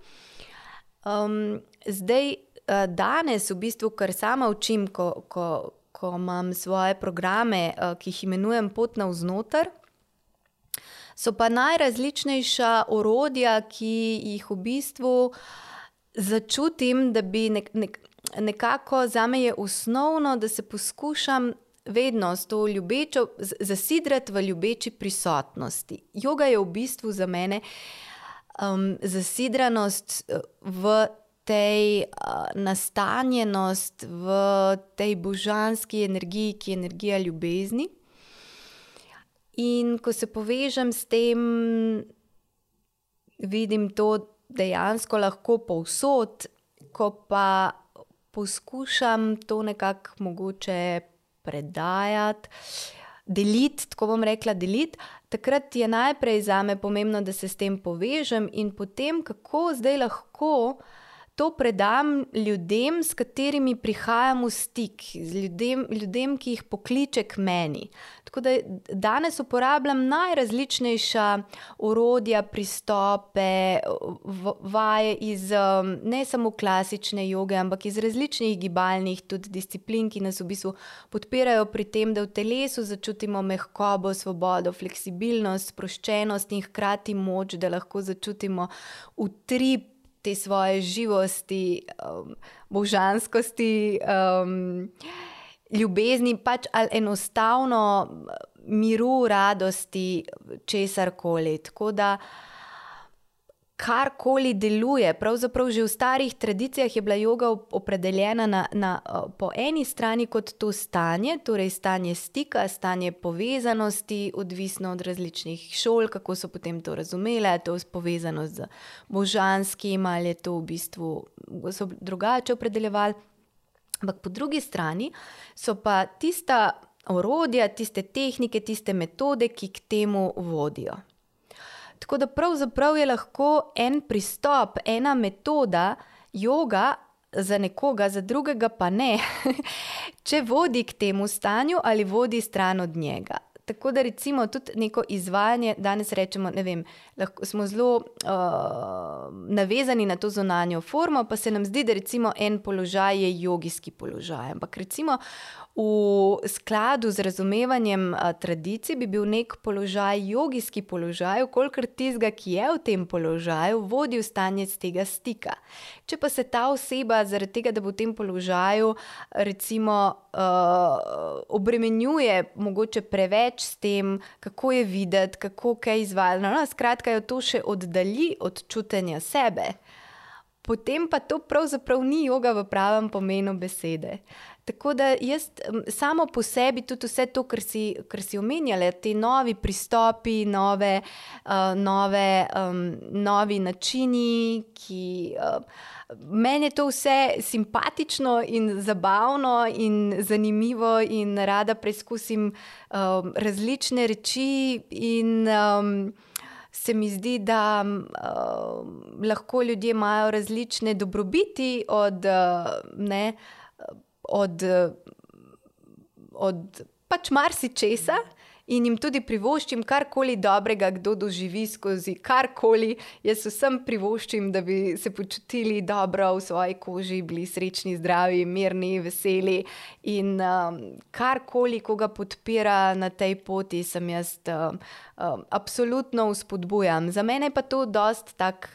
Um, zdaj, eh, danes, v bistvu, kar sama učim, ko, ko, ko imam svoje programe, eh, ki jih imenujem Pot na vznoter so pa najrazličnejša orodja, ki jih v bistvu začutim, da bi nek, nek, nekako za me je osnovno, da se poskušam. Vedno s to ljubečo, zasidrati v ljubeči prisotnosti. Yoga je v bistvu za mene um, zasidranost uh, v tej uh, nastanjenosti, v tej božanski energiji, ki je energija ljubezni. In ko se povežem s tem, vidim to dejansko lahko povsod, ko pa poskušam to nekako mogoče predajati. deliti, tako bom rekla, deliti, takrat je najprej za me pomembno, da se s tem povežem in potem, kako zdaj lahko to predam ljudem, s katerimi prihajam v stik, ljudem, ljudem, ki jih pokliče k meni. Tako da danes uporabljam najrazličnejša orodja, pristope, vaje iz ne samo klasične joge, ampak iz različnih gibalnih tudi disciplin, ki nas v bistvu podpirajo pri tem, da v telesu začutimo mehkobo, svobodo, fleksibilnost, sproščenost in hkrati moč, da lahko začutimo utrip te svoje živosti, um, božanskosti, um, ljubezni, pač ali enostavno miru, radosti, česar koli. Tako da karkoli deluje. Pravzaprav že v starih tradicijah je bila joga opredeljena na, na, po eni strani kot to stanje, torej stanje stika, stanje povezanosti, odvisno od različnih šol, kako so potem to razumele, je to povezano z božanskim ali je to v bistvu drugače opredeljevali. Ampak po drugi strani so pa tista orodja, tiste tehnike, tiste metode, ki k temu vodijo. Tako da pravzaprav je lahko en pristop, ena metoda joga za nekoga, za drugega pa ne, če vodi k temu stanju ali vodi stran od njega. Tako da recimo tudi neko izvajanje, danes rečemo, ne vem, lahko smo zelo uh, navezani na to zunanjo formo, pa se nam zdi, da recimo en položaj je jogijski položaj. Ampak recimo V skladu z razumevanjem a, tradicij bi bil nek položaj, jogijski položaj, kolikor tistega, ki je v tem položaju, vodi v stanje z tega stika. Če pa se ta oseba zaradi tega, da bo v tem položaju, recimo, uh, obremenjuje mogoče preveč s tem, kako je videti, kako kaj izvajati, no, skratka, jo to še oddalji od čutenja sebe. Potem pa to pravzaprav ni joga v pravem pomenu besede. Tako da jaz samo po sebi tudi vse to, kar si, kar si omenjala, ti novi pristopi, nove, uh, nove, um, novi načini, ki. Uh, Meni je to vse simpatično in zabavno in zanimivo, in rada preizkusim um, različne reči. In, um, se mi zdi, da um, lahko ljudje imajo različne dobrobiti od uh, ne, od, od pač marsičesa in jim tudi privoščim karkoli dobrega, kdo doživi skozi karkoli. Jaz vsem privoščim, da bi se počutili dobro v svoji koži, bili srečni, zdravi, mirni, veseli. In um, karkoli, ko ga podpira na tej poti, sem jaz. Um, Um, absolutno vzpodbujam. Za mene pa to dost tak,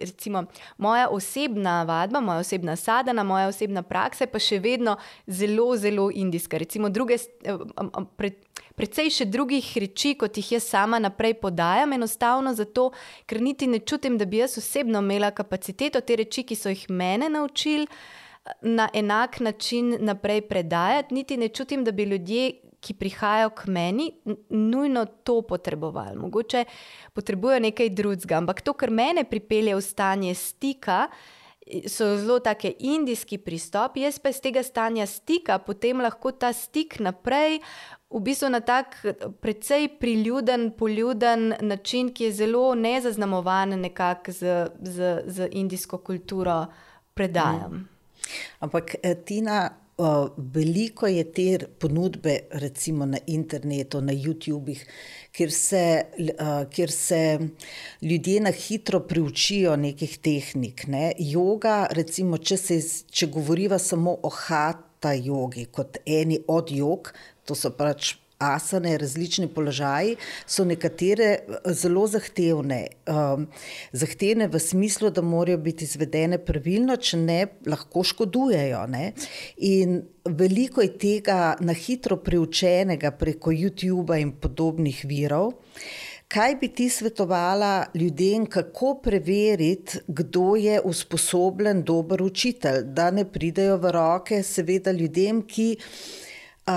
recimo, moja osebna vadba, moja osebna sadana, moja osebna praksa je pa še vedno zelo, zelo indijska. Recimo, druge, um, um, pred, Predvsej še drugih reči, kot jih jaz sama naprej podajam, enostavno zato, ker niti ne čutim, da bi jaz osebno imela kapaciteto te reči, ki so jih mene naučili, na enak način naprej predajati, niti ne čutim, da bi ljudje, ki prihajajo k meni, nujno to potrebovali. Mogoče potrebujejo nekaj drugega, ampak to, kar mene pripelje v stanje stika. So zelo tako indijski pristop, jaz pa iz tega stanja stika, potem lahko ta stik naprej v bistvu na tak precej priljuden, poljuden način, ki je zelo nezaznamovan nekako z, z, z indijsko kulturo, predajam. Mm. Ampak eh, Tina, uh, veliko je te ponudbe, recimo na internetu, na YouTubih, kjer se, uh, kjer se ljudje na hitro priučijo nekih tehnik. Ne? Yoga, recimo, če, se, če govoriva samo o hatha jogi, kot eni od jog, to so pač asane, različni položaji, so nekatere eh, zelo zahtevne. Um, zahtevne v smislu, da morajo biti izvedene pravilno, če ne, lahko škodujejo. Ne? In veliko je tega na hitro preučenega preko YouTube in podobnih virov. Kaj bi ti svetovala ljudem, kako preveriti, kdo je usposobljen, dober učitelj, da ne pridejo v roke, seveda, ljudem, ki uh,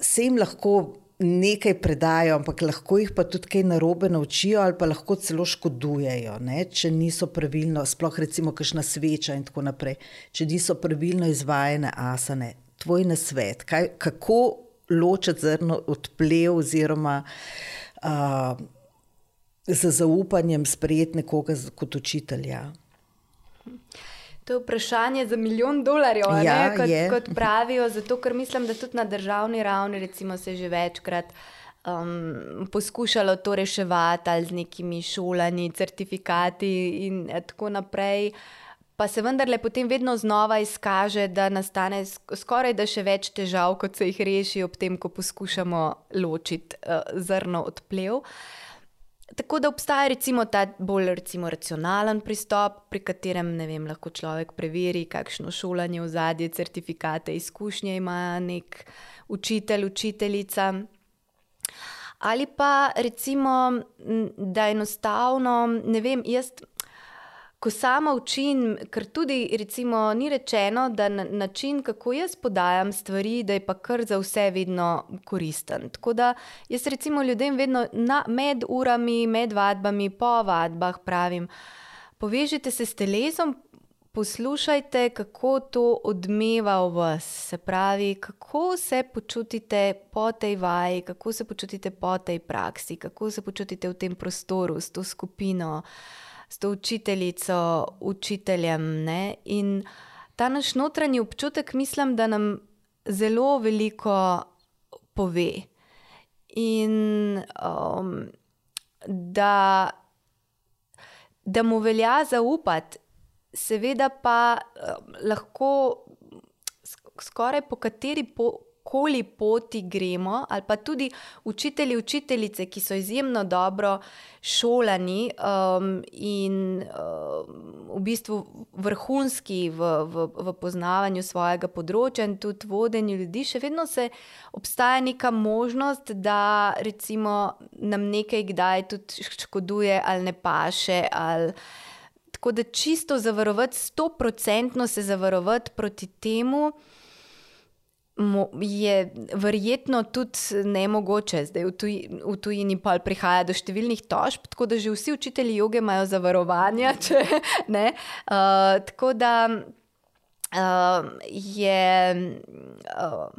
se jim lahko nekaj predajo, ampak lahko jih pa tudi kaj narobe naučijo, ali pa lahko celo škodujejo, ne? če niso pravilno, sploh recimo, kakšna sveča in tako naprej, če niso pravilno izvajene asane. Tvoj nasvet, kaj, kako ločiti zrno od plev, oziroma uh, z zaupanjem sprejeti nekoga kot učitelja. To je vprašanje za milijon dolarjev, ja, kot, kot pravijo. Zato, ker mislim, da tudi na državni ravni, recimo, se že večkrat um, poskušalo to reševati ali z nekimi šolami, certifikati in tako naprej. Pa se vendarle potem vedno znova izkaže, da nastane skoraj da še več težav, kot se jih reši, ob tem, ko poskušamo ločiti uh, zrno od plev. Tako da obstaja recimo ta bolj recimo, racionalen pristop, pri katerem vem, lahko človek preveri, kakšno šolanje v zadnje, certifikate, izkušnje ima nek učitelj, učiteljica. Ali pa recimo, da enostavno, ne vem, jaz, ko sama učim, ker tudi recimo, ni rečeno, da na, način, kako jaz podajam stvari, da je pa kar za vse vedno koristen. Tako da jaz recimo ljudem vedno na, med urami, med vadbami, po vadbah pravim. Povežite se s telesom, poslušajte, kako to odmeva v vas, se pravi, kako se počutite po tej vaji, kako se počutite po tej praksi, kako se počutite v tem prostoru, s to skupino, s to učiteljico, učiteljem. Ne? In ta naš notranji občutek, mislim, da nam zelo veliko pove. In um, da, da mu velja zaupati, seveda pa uh, lahko skoraj po kateri po, koli poti gremo, ali pa tudi učitelji, učiteljice, ki so izjemno dobro šolani um, in um, v bistvu vrhunski v, v, v poznavanju svojega področja in tudi vodenju ljudi, še vedno se obstaja neka možnost, da recimo nam nekaj kdaj tudi škoduje ali ne paše. Ali, Tako da čisto zavarovati, sto procentno se zavarovati proti temu, je verjetno tudi ne mogoče. Zdaj v, tuj, v tujini pa prihaja do številnih tožb, tako da že vsi učitelji joge imajo zavarovanja. Če, uh, tako da uh, je. Uh,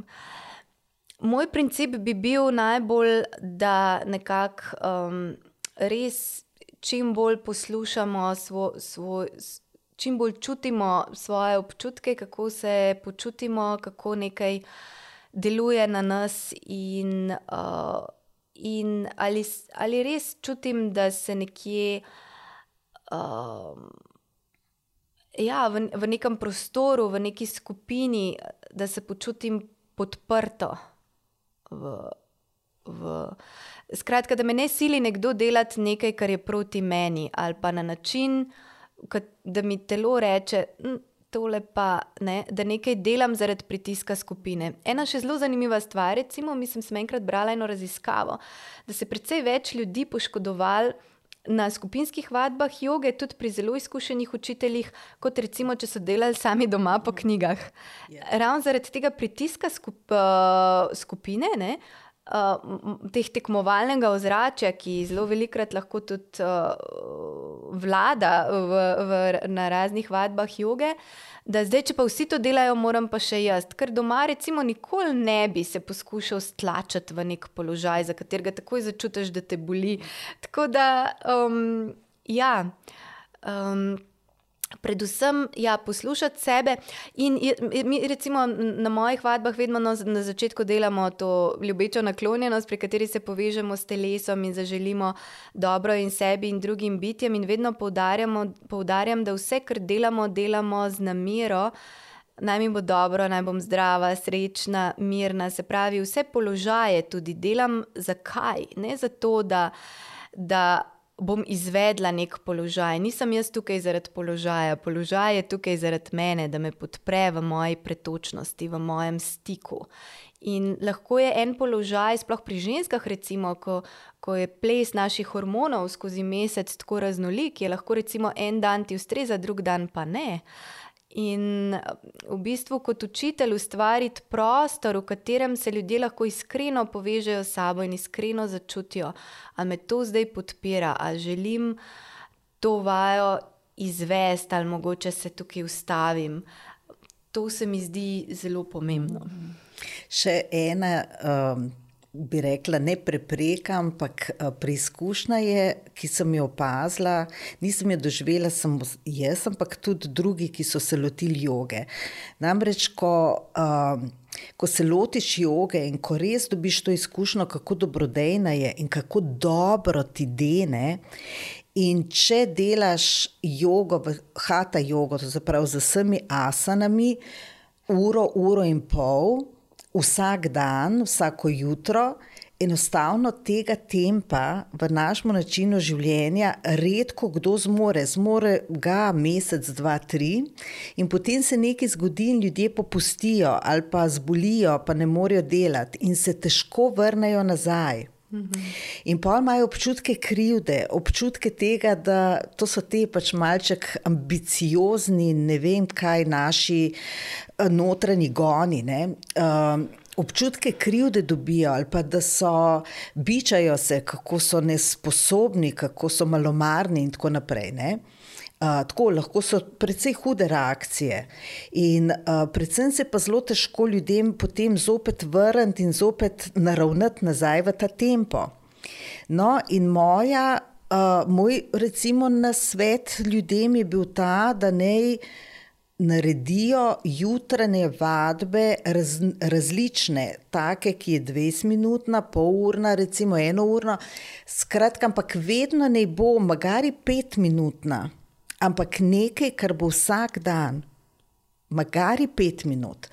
Moj princip bi bil najbolj, da nekako um, res čim bolj poslušamo, svo, svoj, čim bolj čutimo svoje občutke, kako se počutimo, kako nekaj deluje na nas, in, uh, in ali, ali res čutim, da se nekje. Uh, Ja, v, v nekem prostoru, v neki skupini, da se počutim podprto v, v, Skratka, da me ne sili nekdo delati nekaj, kar je proti meni, ali pa na način, da mi telo reče, hm, tole pa ne, da nekaj delam zaradi pritiska skupine. Ena še zelo zanimiva stvar, recimo, mislim, sem enkrat brala eno raziskavo, da se precej več ljudi poškodovalo. Na skupinskih vadbah joge, tudi pri zelo izkušenih učiteljih, kot recimo, če so delali sami doma po knjigah. Ja. Ravno zaradi tega pritiska skup, uh, skupine, ne, uh, uh, teh tekmovalnega ozračja, ki zelo velikrat lahko tudi uh, vlada v, v, na raznih vadbah joge. Da zdaj, če pa vsi to delajo, moram pa še jaz. Ker doma, recimo, nikoli ne bi se poskušal stlačiti v nek položaj, za katerega takoj začutiš, da te boli. Tako da, um, ja. Um, Predvsem ja, poslušati sebe. In mi, recimo, na mojih vadbah vedno na, na začetku delamo to ljubečo naklonjenost, pri kateri se povežemo s telesom in zaželimo dobro in sebi in drugim bitjem. In vedno poudarjam, da vse, kar delamo, delamo z namero. Naj mi bo dobro, naj bom zdrava, srečna, mirna. Se pravi, vse položaje tudi delam. Zakaj? Ne zato, da. da bom izvedla nek položaj. Nisem jaz tukaj zaradi položaja, položaj je tukaj zaradi mene, da me podpre v moji pretočnosti, v mojem stiku. In lahko je en položaj, sploh pri ženskah, recimo, ko, ko je ples naših hormonov skozi mesec tako raznolik, je lahko recimo en dan ti ustreza, drug dan pa ne. Uh, In v bistvu, kot učitelj, ustvariti prostor, v katerem se ljudje lahko iskreno povežejo s sabo in iskreno začutijo, ali me to zdaj podpira, ali želim to vajo izvesti, ali mogoče se tukaj ustavim. to se mi zdi zelo pomembno. Še ena. Um, bi rekla, ne prepreka, ampak eh, preizkušnja je, ki sem jo opazila, nisem jo doživela samo jaz, ampak tudi drugi, ki so se lotili joge. Namreč, ko, um, ko se lotiš joge in ko res dobiš to izkušnjo, kako dobrodejna je in kako dobro ti dene. In če delaš jogo, hata jogo, to se pravi z vsemi asanami, uro, uro in pol, vsak dan, vsako jutro, enostavno tega tempa v našem načinu življenja redko kdo zmore. Zmore ga mesec, dva, tri, in potem se nekaj zgodi, in ljudje popustijo ali pa zbolijo, pa ne morejo delati in se težko vrnejo nazaj. In pa imajo občutke krivde, občutke tega, da to so te pač malček ambiciozni, ne vem kaj, naši eh, notranji goni. Um, občutke krivde dobijo, ali pa da so bičajo se, kako so nesposobni, kako so malomarni in tako naprej. Ne? Tako lahko so precej hude reakcije. In uh, predvsem se pa zelo težko ljudem potem zopet vrniti in zopet naravnati nazaj v ta tempo. No, in moja, uh, moj, recimo, nasvet ljudem je bil ta, da ne naredijo jutranje vadbe raz, različne, take, ki je 20-minutna, pol-urna, recimo eno-urna. Skratka, ampak vedno ne bo, magari 5-minutna, ampak nekaj, kar bo vsak dan, magari 5 minut.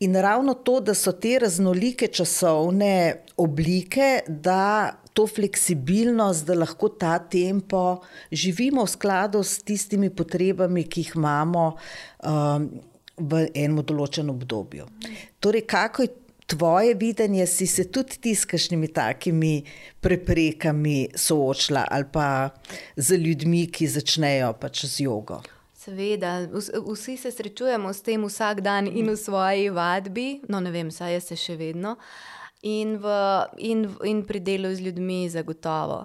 In ravno to, da so te raznolike časovne oblike, da to fleksibilnost, da lahko ta tempo živimo v skladu s tistimi potrebami, ki jih imamo um, v enem določenem obdobju. Torej, kako je tvoje videnje, si se tudi ti s kakšnimi takimi preprekami soočila ali pa z ljudmi, ki začnejo pač z jogo? Seveda, vsi se srečujemo s tem vsak dan in v svoji vadbi, no ne vem, saj se še vedno. In, v, in, in pri delu z ljudmi, zagotovo.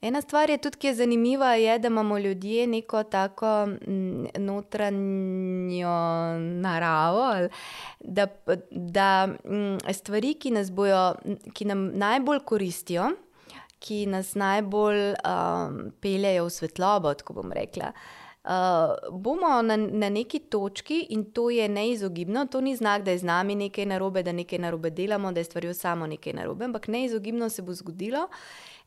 Ena stvar je tudi, ki je zanimiva, je, da imamo ljudje neko tako mm, notranjo naravo, da, da mm, stvari, ki nas bojo, ki nam najbolj koristijo, ki nas najbolj um, peljejo v svetlobo, tako bom rekla. Uh, Uh, bomo na, na neki točki in to je neizogibno, to ni znak, da je z nami nekaj narobe, da nekaj narobe delamo, da je stvari samo nekaj narobe, ampak neizogibno se bo zgodilo,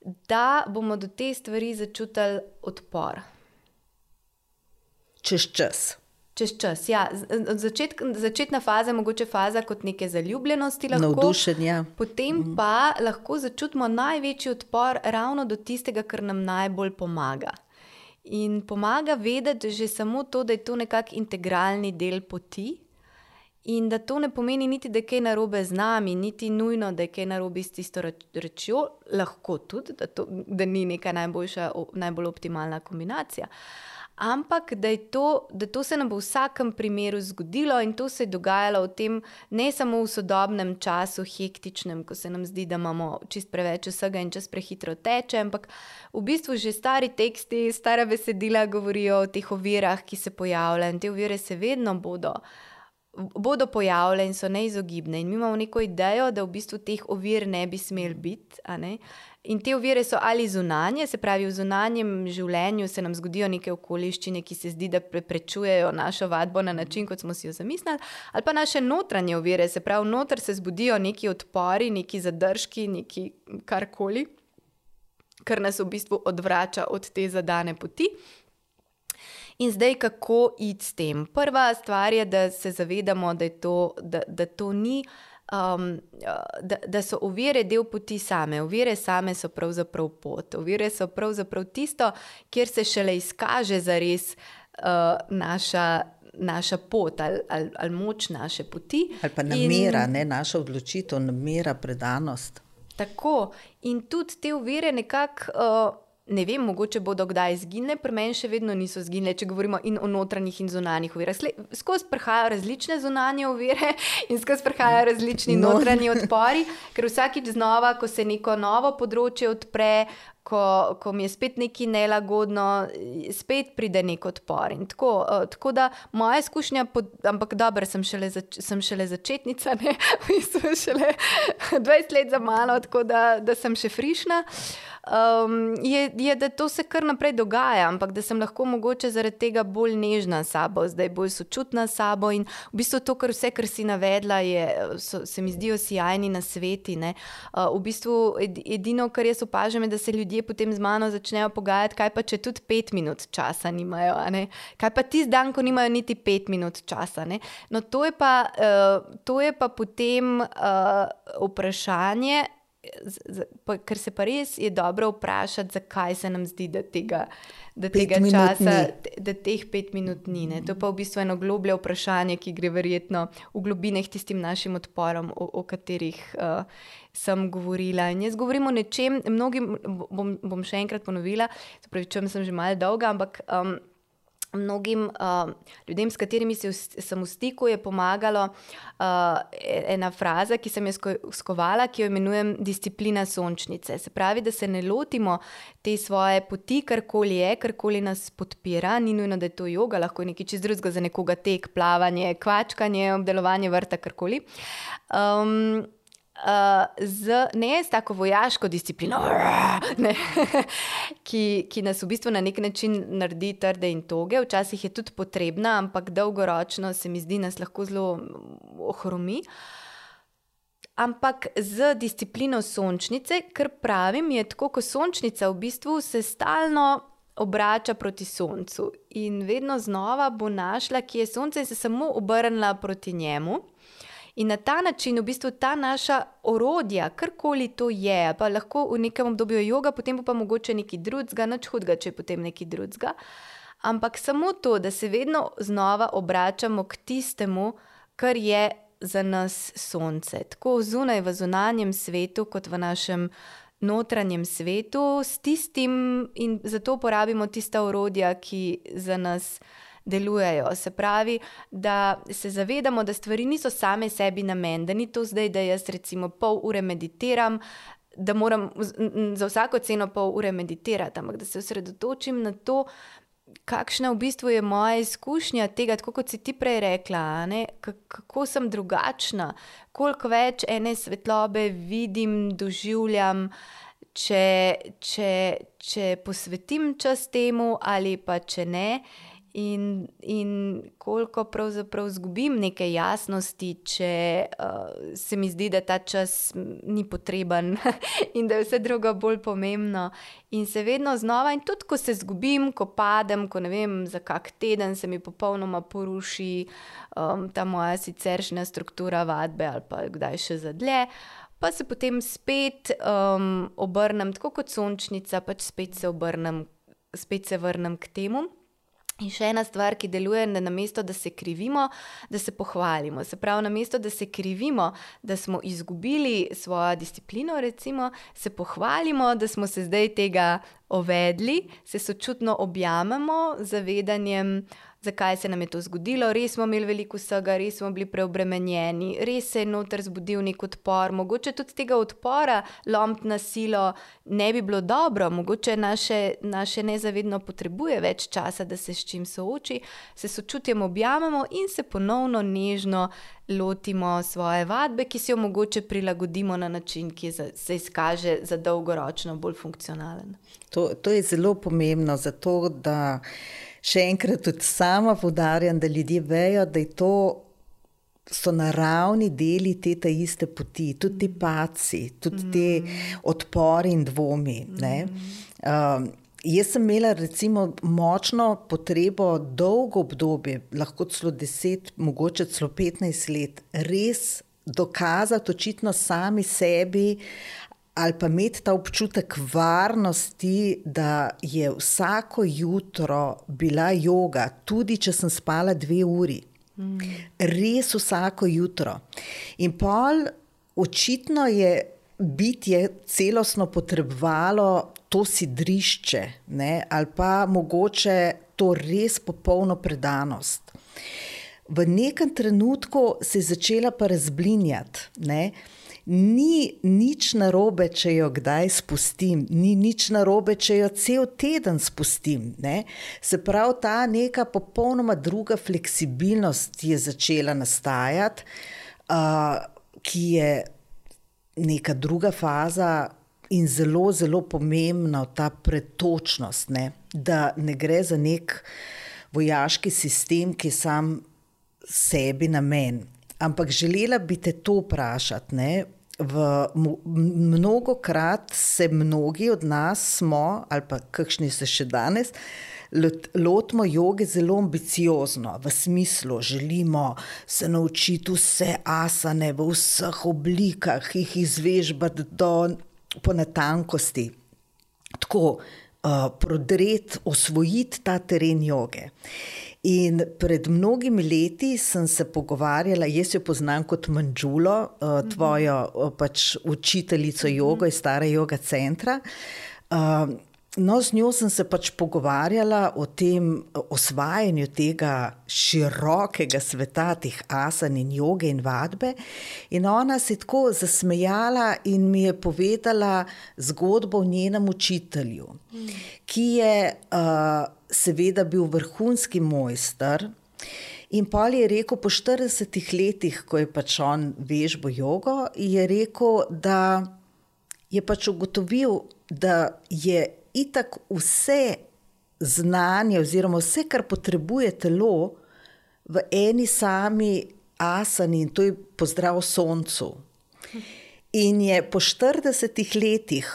da bomo do te stvari začutili odpor. Čez čas. Čez čas, ja. Začet, začetna faza je mogoče faza kot neke zaljubljenosti, lahko, navdušenja. Potem mm. pa lahko začutimo največji odpor ravno do tistega, kar nam najbolj pomaga. In pomaga vedeti že samo to, da je to nekakšen integralni del poti. In da to ne pomeni niti, da je kaj narobe z nami, niti nujno, da je kaj narobe s tisto rečjo, lahko tudi, da, to, da ni neka najboljša, najbolj optimalna kombinacija ampak da, to, da to se nam bo v vsakem primeru zgodilo in to se je dogajalo v tem, ne samo v sodobnem času, hektičnem, ko se nam zdi, da imamo čist preveč vsega in čas prehitro teče, ampak v bistvu že stari teksti, stara besedila govorijo o teh ovirah, ki se pojavljajo in te ovire se vedno bodo. Bodo pojavljene in so neizogibne, in mi imamo neko idejo, da v bistvu teh ovir ne bi smel biti. In te ovire so ali zunanje, se pravi, v zunanjem življenju se nam zgodijo neke okoliščine, ki se zdi, da preprečujejo našo vadbo na način, kot smo si jo zamislili, ali pa naše notranje ovire, se pravi, noter se zbudijo neki odpori, neki zadržki, neki karkoli, kar nas v bistvu odvrača od te zadane poti. In zdaj, kako iti s tem? Prva stvar je, da se zavedamo, da, to, da, da to ni um, da, da so ovire del poti same. Ovire same so pravzaprav pot. Ovire so pravzaprav tisto, kjer se šele izkaže za res uh, naša. Naša pot ali, ali, ali moč naše poti. Ali pa namera, in, ne naša odločitev, namera, predanost. Tako. In tudi te uvire nekako uh, Ne vem, mogoče bodo kdaj izginile, pri meni še vedno niso izginile, če govorimo in o notranjih in zunanjih ovirah. Skozi prihajajo različne zunanje ovire in skozi prihajajo različni no. notranji odpori, ker vsakič znova, ko se neko novo področje odpre, ko, ko mi je spet nekaj nelagodno, spet pride nek odpor. Tako, uh, tako da moja izkušnja, pod, ampak dobro, sem šele, zač, sem šele začetnica, ne, v bistvu šele 20 let za malo, tako da, da sem še frišna. Uh, um, je, je, da to se kar naprej dogaja, ampak da sem lahko mogoče zaradi tega bolj nežna s sabo, zdaj bolj sočutna s sabo. In v bistvu to, kar vse, kar si navedla, je, so, se mi zdijo sjajni na sveti. Uh, v bistvu edino, kar jaz opažam, je, da se ljudje potem z mano začnejo pogajati, kaj pa če tudi pet minut časa nimajo. Kaj pa tisti dan, ko nimajo niti pet minut časa. No, to je, pa, uh, to je pa potem uh, vprašanje ker se pa res je dobro vprašati, zakaj se nam zdi, da tega, da tega časa, da teh pet minut ni. Ne? To pa v bistvu eno globlje vprašanje, ki gre verjetno v globine tistim našim odporom, o, o katerih uh, sem govorila. In jaz govorim o nečem, mnogim bom, bom še enkrat ponovila, pravi, čem sem že malo dolga, ampak. Um, Mnogim uh, ljudem, s katerimi se sem v stiku, je pomagala uh, ena fraza, ki sem jo skovala, ki jo imenujem disciplina sončnice. Se pravi, da se ne lotimo te svoje poti, karkoli je, karkoli nas podpira, ni nujno, da je to yoga, lahko je nekaj čist drugega za nekoga tek, plavanje, kvačkanje, obdelovanje vrta, karkoli. Um, uh, z, ne z tako vojaško disciplino, ne, ki, ki nas v bistvu na nek način naredi trde in toge. Včasih je tudi potrebna, ampak dolgoročno se mi zdi, nas lahko zelo ohromi. Ampak z disciplino sončnice, kar pravim, je tako, kot sončnica v bistvu se stalno obrača proti soncu in vedno znova bo našla, ki je sonce in se samo obrnila proti njemu. In na ta način, v bistvu, ta naša orodja, karkoli to je, pa lahko v nekem obdobju joga, potem pa mogoče nekaj drugega, noč hudega, če je potem nekaj drugega. Ampak samo to, da se vedno znova obračamo k tistemu, kar je za nas sonce. Tako zunaj v zunanjem svetu, kot v našem notranjem svetu, s tistim in zato uporabimo tista orodja, ki za nas delujejo. Se pravi, da se zavedamo, da stvari niso same sebi namen, da ni to zdaj, da jaz recimo pol ure meditiram. Da moram za vsako ceno pol ure meditirati, ampak da se osredotočim na to, kakšna v bistvu je moja izkušnja tega, kot si ti prej rekla, kako sem drugačna, koliko več ene svetlobe vidim, doživljam, če, če, če posvetim čas temu ali pa če ne. In, in koliko pravzaprav izgubim neke jasnosti, če uh, se mi zdi, da ta čas ni potreben in da je vse drugo bolj pomembno. In se vedno znova, in tudi ko se zgubim, ko padem, ko ne vem, za kak teden se mi popolnoma poruši um, ta moja siceršnja struktura vadbe ali pa kdaj še za dlje. Pa se potem spet um, obrnem, tako kot sončnica, pač spet se obrnem, spet se vrnem k temu. In še ena stvar, ki deluje, je, da namesto da se krivimo, da se pohvalimo. Se pravi, namesto da se krivimo, da smo izgubili svojo disciplino, recimo, se pohvalimo, da smo se zdaj tega ovedli, se sočutno objamemo zavedanjem, zakaj se nam je to zgodilo. Res smo imeli veliko vsega, res smo bili preobremenjeni, res se je noter zbudil nek odpor. Mogoče tudi tega odpora, lomp na silo, ne bi bilo dobro, mogoče naše, naše nezavedno potrebuje več časa, da se s čim sooči, se sočutjem objamemo in se ponovno nežno. Lotimo svoje vadbe, ki si jo mogoče prilagodimo na način, ki se izkaže za dolgoročno bolj funkcionalen. To, to je zelo pomembno, zato da še enkrat tudi sama podarjam, da ljudje vejo, da to so naravni deli te ta iste poti, tudi ti paci, tudi mm. te odpori in dvomi. Mm. Um, jaz sem imela recimo močno potrebo dolgo obdobje, lahko celo deset, mogoče celo petnajst let, res dokazati očitno sami sebi, ali pa imeti ta občutek varnosti, da je vsako jutro bila yoga, tudi če sem spala dve uri. Mm. Res vsako jutro. In pol, očitno je bitje celostno potrebovalo to sidrišče ne, ali pa mogoče to res popolno predanost. V nekem trenutku se je začela pa razblinjati. Ne. Ni nič narobe, če jo kdaj spustim, ni nič narobe, če jo cel teden spustim. Ne. Se pravi, ta neka popolnoma druga fleksibilnost je začela nastajati, uh, ki je neka druga faza in zelo, zelo pomembna ta pretočnost, ne? da ne gre za nek vojaški sistem, ki sam sebi namen. Ampak želela bi te to vprašati. Ne? V mnogo krat se mnogi od nas smo, ali pa kakšni se še danes, lotimo joge zelo ambiciozno, v smislu, želimo se naučiti vse asane v vseh oblikah, jih izvežbati do po natankosti, tako uh, prodreti, osvojiti ta teren joge. In pred mnogimi leti sem se pogovarjala, jaz jo poznam kot Manžulo, uh, tvojo uh, pač učiteljico jogo iz starega joga centra. No, z njo sem se pač pogovarjala o tem osvajanju tega širokega sveta, teh asan in joge in vadbe. In ona se je tako zasmejala in mi je povedala zgodbo o njenem učitelju, ki je uh, seveda bil vrhunski mojster. In pa je rekel, po 40 letih, ko je pač on vežbo jogo, je rekel, da je pač ugotovil, da je itak vse znanje, oziroma vse, kar potrebuje telo, v eni sami asani in to je pozdrav soncu. In je po 40 letih,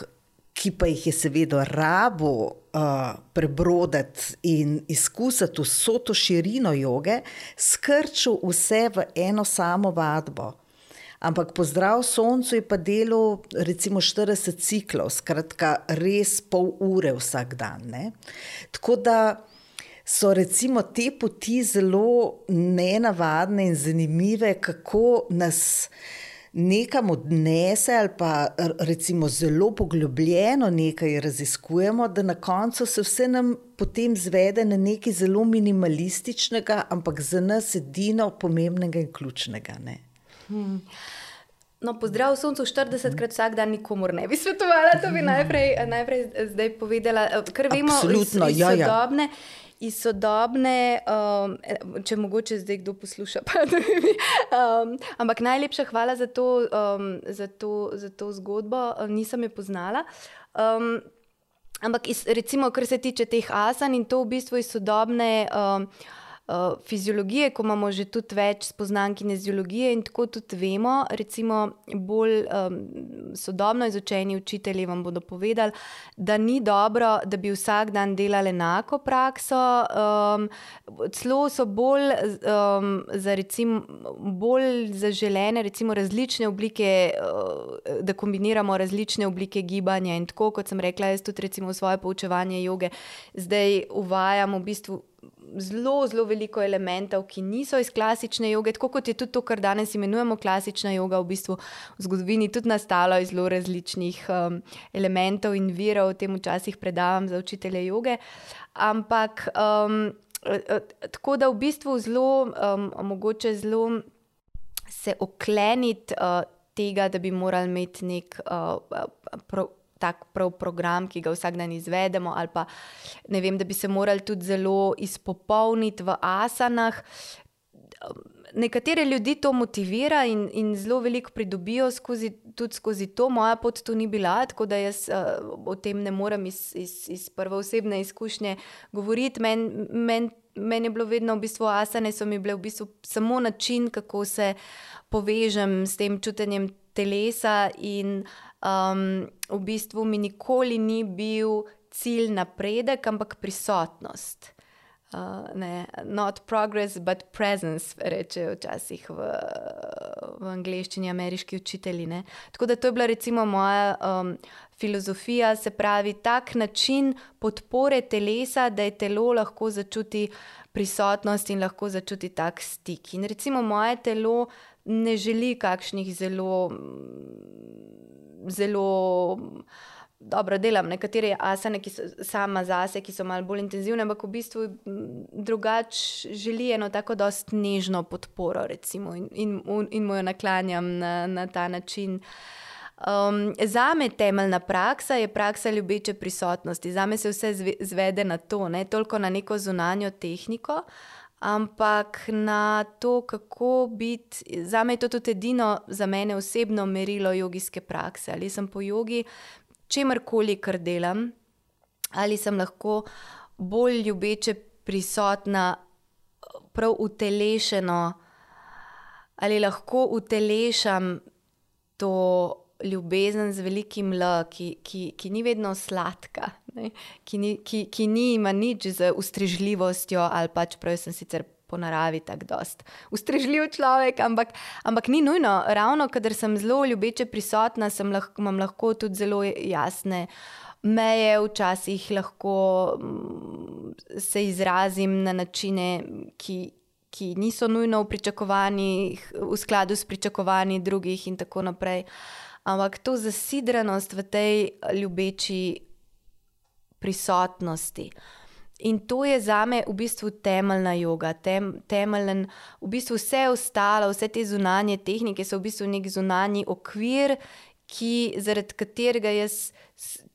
ki pa jih je seveda rabo uh, prebroditi in izkusiti vso to širino joge, skrčil vse v eno samo vadbo. Ampak pozdrav soncu je pa delo, recimo 40 ciklov, skratka, res pol ure vsak dan. Ne? Tako da so recimo te poti zelo nenavadne in zanimive, kako nas nekam odnese, ali pa recimo zelo poglobljeno nekaj raziskujemo, da na koncu se vse nam potem zvede na nekaj zelo minimalističnega, ampak za nas edino pomembnega in ključnega. Ne? Hmm. No, pozdrav soncu 40 krat vsak dan, nikomor ne bi svetovala, to bi najprej, najprej zdaj povedala. Ker vemo, Absolutno, iz, iz ja, ja. sodobne, iz sodobne um, če mogoče zdaj kdo posluša. Pa, um, ampak najlepša hvala za to, um, za to, za to zgodbo, nisem jo poznala. Um, ampak iz, recimo, kar se tiče teh asan in to v bistvu iz sodobne. Um, uh, fiziologije, ko imamo že tudi več spoznanj kineziologije in tako tudi vemo, recimo bolj um, sodobno izučeni učitelji vam bodo povedali, da ni dobro, da bi vsak dan delali enako prakso, um, celo so bolj, um, za recimo, bolj zaželene recimo različne oblike, uh, da kombiniramo različne oblike gibanja in tako, kot sem rekla, jaz tudi recimo v svoje poučevanje joge zdaj uvajam v bistvu zelo, zelo veliko elementov, ki niso iz klasične joge, tako kot je tudi to, kar danes imenujemo klasična joga, v bistvu v zgodovini tudi nastalo iz zelo različnih um, elementov in virov, tem včasih predavam za učitelje joge. Ampak um, tako da v bistvu zelo, um, mogoče zelo se okleniti uh, tega, da bi morali imeti nek. Uh, pro, tak prav program, ki ga vsak dan izvedemo, ali pa ne vem, da bi se morali tudi zelo izpopolniti v asanah. Nekatere ljudi to motivira in, in zelo veliko pridobijo skozi, tudi skozi to. Moja pot tu ni bila, tako da jaz uh, o tem ne morem iz, iz, iz prve osebne izkušnje govoriti. Meni men, men je bilo vedno v bistvu asane, so mi bile v bistvu samo način, kako se povežem s tem čutenjem telesa in uh, um, v bistvu mi nikoli ni bil cilj napredek, ampak prisotnost. Uh, ne, not progress, but presence, rečejo včasih v, v angleščini ameriški učitelji. Ne. Tako da to je bila recimo moja um, filozofija, se pravi, tak način podpore telesa, da je telo lahko začuti prisotnost in lahko začuti tak stik. In recimo moje telo ne želi kakšnih zelo zelo dobro delam nekatere asane, ki so sama zase, ki so malo bolj intenzivne, ampak v bistvu drugače želi eno tako dost nežno podporo, recimo, in, in, in mu jo naklanjam na, na ta način. Um, za me temeljna praksa je praksa ljubeče prisotnosti. Za me se vse zvede na to, ne toliko na neko zunanjo tehniko, ampak na to, kako biti. Za me je to tudi edino, za mene osebno merilo jogijske prakse. Ali sem po jogi, čemkoli, kar delam, ali sem lahko bolj ljubeče prisotna, prav utelešeno, ali lahko utelešam to ljubezen z velikim L, ki, ki, ki ni vedno sladka, ki ni, ki, ki ni ima nič z ustrežljivostjo ali pač prav sem sicer. Po naravi tako dost. Ustrežljiv človek, ampak, ampak ni nujno. Ravno, ker sem zelo ljubeče prisotna, lahko, imam lahko tudi zelo jasne meje, včasih lahko mm, se izrazim na načine, ki, ki niso nujno v, v skladu s pričakovanji drugih, in tako naprej. Ampak to zasidranost v tej ljubeči prisotnosti. In to je za me v bistvu temeljna yoga, tem, temeljen, v bistvu vse ostalo, vse te zunanje tehnike so v bistvu nek zunanji okvir, ki, zaradi katerega jaz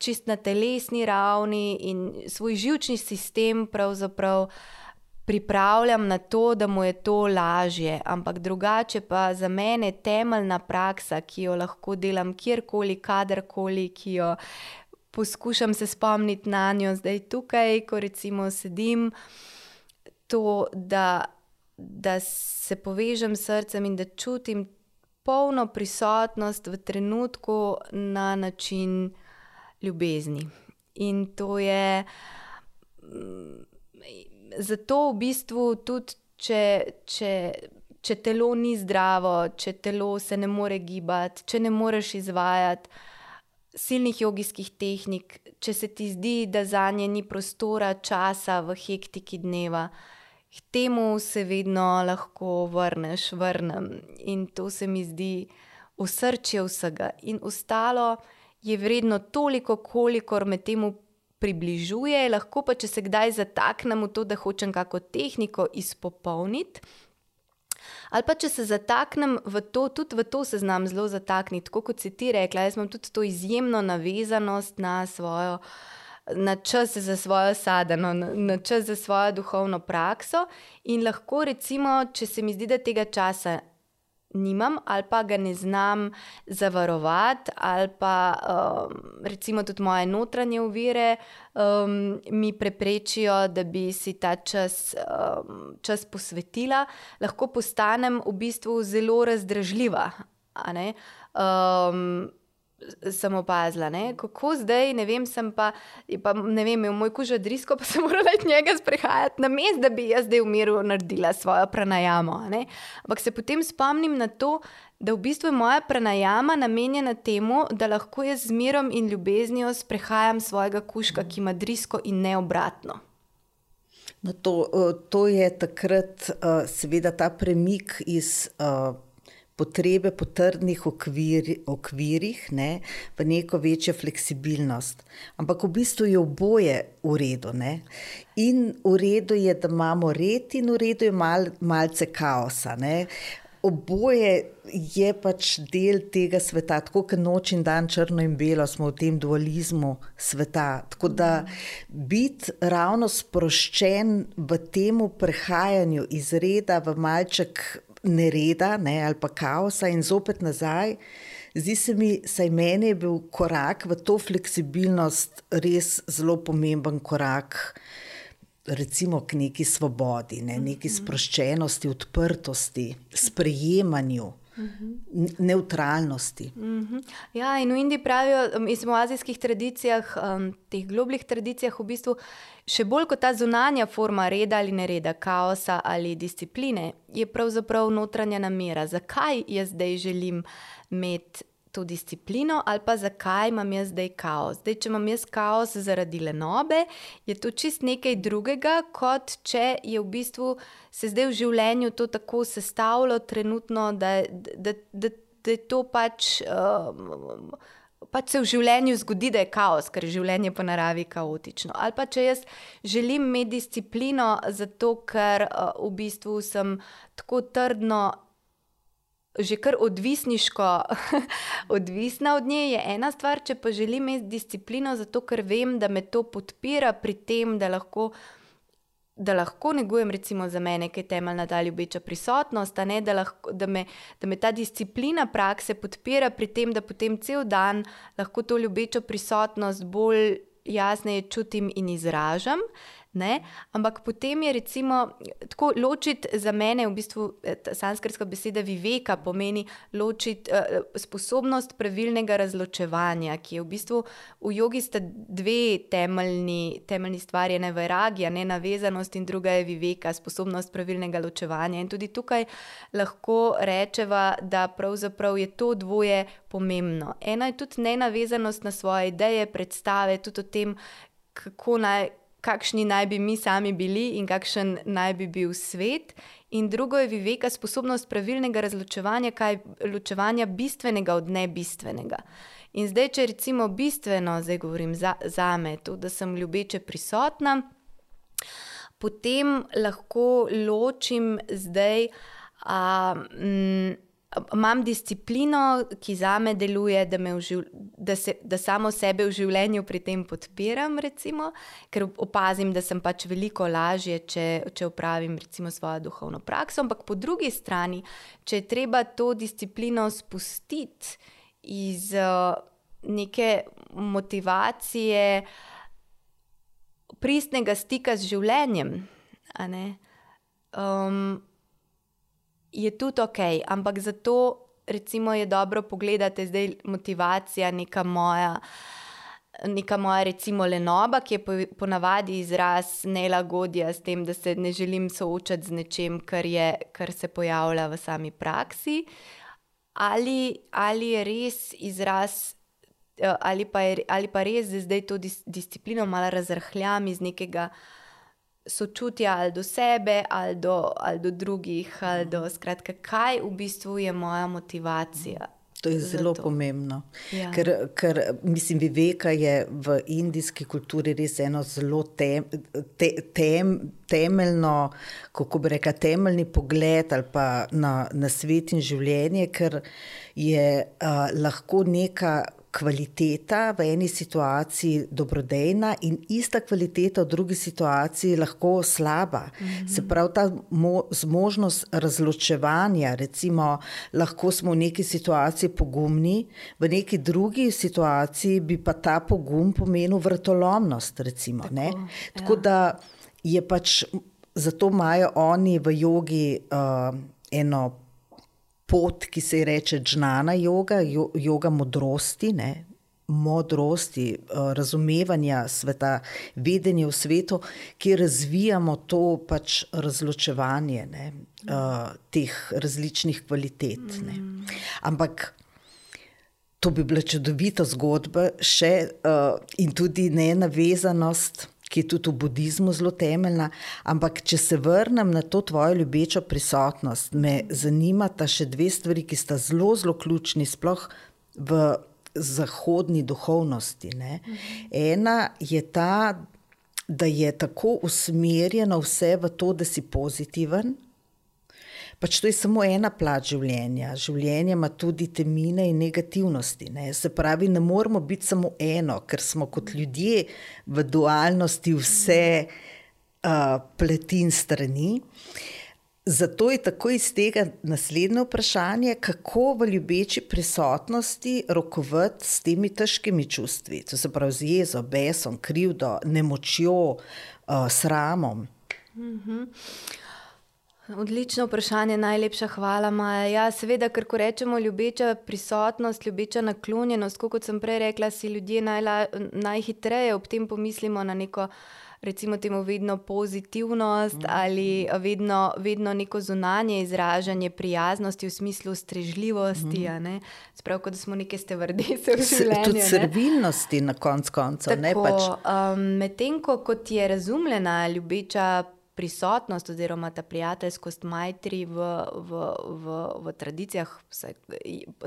čist na telesni ravni in svoj živčni sistem pravzaprav pripravljam na to, da mu je to lažje. Ampak drugače pa za mene temeljna praksa, ki jo lahko delam kjerkoli, kadarkoli, ki jo poskušam se spomniti na njo, zdaj tukaj, ko recimo sedim, to, da, da se povežem s srcem in da čutim polno prisotnost v trenutku na način ljubezni. In to je zato v bistvu tudi, če, če, če telo ni zdravo, če telo se ne more gibati, če ne moreš izvajati silnih jogijskih tehnik, če se ti zdi, da za nje ni prostora, časa v hektiki dneva. K temu se vedno lahko vrneš, vrnem. In to se mi zdi osrčje vsega. In ostalo je vredno toliko, kolikor me temu približuje, lahko pa, če se kdaj zataknem v to, da hočem kako tehniko izpopolniti. Ali pa, če se zataknem v to, tudi v to se znam zelo zatakniti, tako kot si ti rekla, jaz imam tudi to izjemno navezanost na svojo. Na čas za svojo sadeno, na čas za svojo duhovno prakso, in lahko, recimo, če se mi zdi, da tega časa nimam, ali pa ga ne znam zavarovati, ali pa um, recimo tudi moje notranje uvire um, mi preprečijo, da bi si ta čas, um, čas posvetila, lahko postanem v bistvu zelo razdražljiva sem opazila, ne? kako zdaj, ne vem, sem pa, pa ne vem, imel moj kuža drisko, pa sem morala od njega sprehajati na mest, da bi jaz zdaj v miru naredila svojo pranajamo. Ampak se potem spomnim na to, da v bistvu je moja pranajama namenjena temu, da lahko jaz z mirom in ljubeznijo sprehajam svojega kužka, ki ima drisko in ne obratno. No to, to je takrat, seveda, ta premik iz potrebe po trdnih okvir, okvirih, ne, v neko večjo fleksibilnost. Ampak v bistvu je oboje v redu. Ne. In v redu je, da imamo red, in v redu je mal, malce kaosa. Ne. Oboje je pač del tega sveta, tako kot noč in dan, črno in belo, smo v tem dualizmu sveta. Tako da biti ravno sproščen v tem prehajanju iz reda v malček nereda ne, ali pa kaosa in zopet nazaj. Zdi se mi, saj meni je bil korak v to fleksibilnost res zelo pomemben korak. Recimo k neki svobodi, ne, neki mhm. sproščenosti, odprtosti, sprejemanju, neutralnosti. Mhm. Ja, in v Indiji pravijo, mislim, v azijskih tradicijah, um, teh globljih tradicijah, v bistvu Še bolj kot ta zunanja forma reda ali nereda, kaosa ali discipline, je pravzaprav notranja namera. Zakaj jaz zdaj želim imeti to disciplino, ali pa zakaj imam jaz zdaj kaos? Zdaj, če imam jaz kaos zaradi lenobe, je to čist nekaj drugega, kot če je v bistvu se zdaj v življenju to tako sestavljalo, trenutno, da, da, da, da je to pač. Um, pač se v življenju zgodi, da je kaos, ker je življenje po naravi kaotično. Ali pa če jaz želim imeti disciplino, zato ker uh, v bistvu sem tako trdno. Že kar odvisniško, odvisna od nje je ena stvar, če pa želim imeti disciplino, zato ker vem, da me to podpira pri tem, da lahko da lahko negujem, recimo, za mene, ki je temeljna ta ljubeča prisotnost, ne, da, lahko, da, me, da me ta disciplina prakse podpira pri tem, da potem cel dan lahko to ljubečo prisotnost bolj jasneje čutim in izražam. Ne? Ampak potem je recimo, tako ločiti za mene, v bistvu eh, sanskrtska beseda viveka pomeni ločiti uh, sposobnost pravilnega razločevanja, ki je v bistvu v jogi sta dve temeljni, temeljni stvari, ena je vairagija, ne navezanost in druga je viveka, sposobnost pravilnega ločevanja. In tudi tukaj lahko rečeva, da pravzaprav je to dvoje pomembno. Ena je tudi nenavezanost na svoje ideje, predstave, tudi o tem, kako naj kakšni naj bi mi sami bili in kakšen naj bi bil svet. In drugo je viveka sposobnost pravilnega razločevanja, kaj ločevanja bistvenega od nebistvenega. In zdaj, če recimo bistveno, zdaj govorim za, za me, to, da sem ljubeče prisotna, potem lahko ločim zdaj. A, m, imam disciplino, ki za me deluje, da, me da, se, da samo sebe v življenju pri tem podpiram, recimo, ker opazim, da sem pač veliko lažje, če, če upravim recimo, svojo duhovno prakso. Ampak po drugi strani, če je treba to disciplino spustiti iz uh, neke motivacije, pristnega stika z življenjem. Um, je tudi ok, ampak zato recimo, je dobro pogledati zdaj motivacija, neka moja. Neka moja, recimo, lenoba, ki je ponavadi izraz nelagodja s tem, da se ne želim soočati z nečem, kar, je, kar se pojavlja v sami praksi, ali, ali je res izraz, eh, ali pa, je, ali pa res, da zdaj to dis, disciplino malo razrahljam iz nekega sočutja ali do sebe, ali do, ali do drugih, ali do skratka, kaj v bistvu je moja motivacija. To je zelo to. pomembno. Ja. Ker, ker, mislim, Viveka je v indijski kulturi res eno zelo tem, te, tem, temeljno, kako bi rekla, temeljni pogled na, na svet in življenje, ker je uh, lahko neka kvaliteta v eni situaciji dobrodejna in ista kvaliteta v drugi situaciji lahko slaba. Mm -hmm. Se pravi, ta mo zmožnost razločevanja, recimo, lahko smo v neki situaciji pogumni, v neki drugi situaciji bi pa ta pogum pomenil vrtolomnost. Recimo, Tako, ja. Tako da je pač, zato imajo oni v jogi uh, eno pot, ki se ji reče džnana yoga, yoga modrosti, ne? modrosti, eh, razumevanja sveta, vedenja v svetu, ki razvijamo to pač razločevanje ne? uh, teh različnih kvalitet. Ne? Ampak. To bi bila čudovita zgodba, še uh, in tudi nenavezanost ki je tudi v budizmu zelo temeljna. Ampak, če se vrnem na to tvojo ljubečo prisotnost, me zanimata še dve stvari, ki sta zelo, zelo ključni, sploh v zahodni duhovnosti. Ne. Ena je ta, da je tako usmerjeno vse v to, da si pozitiven pač to je samo ena plat življenja. Življenje ima tudi temine in negativnosti. Ne? Se pravi, ne moramo biti samo eno, ker smo kot ljudje v dualnosti vse uh, pletin strani. Zato je tako iz tega naslednje vprašanje, kako v ljubeči prisotnosti rokovati s temi težkimi čustvi, to se pravi z jezo, besom, krivdo, nemočjo, uh, sramom. Mm -hmm. Odlično vprašanje, najlepša hvala, Maja. Ja, seveda, ker ko rečemo ljubeča prisotnost, ljubeča naklonjenost, kot sem prej rekla, si ljudje najla, najhitreje ob tem pomislimo na neko, recimo, temu vedno pozitivnost mm. ali vedno, vedno neko zunanje izražanje prijaznosti v smislu strežljivosti. Mm. Sprav, kot da smo neke stevardese v življenju. Tudi servilnosti na konc koncu. Pač. Um, Medtem ko je razumljena ljubeča prisotnost oziroma ta prijateljskost majtri v, v, v, v tradicijah se,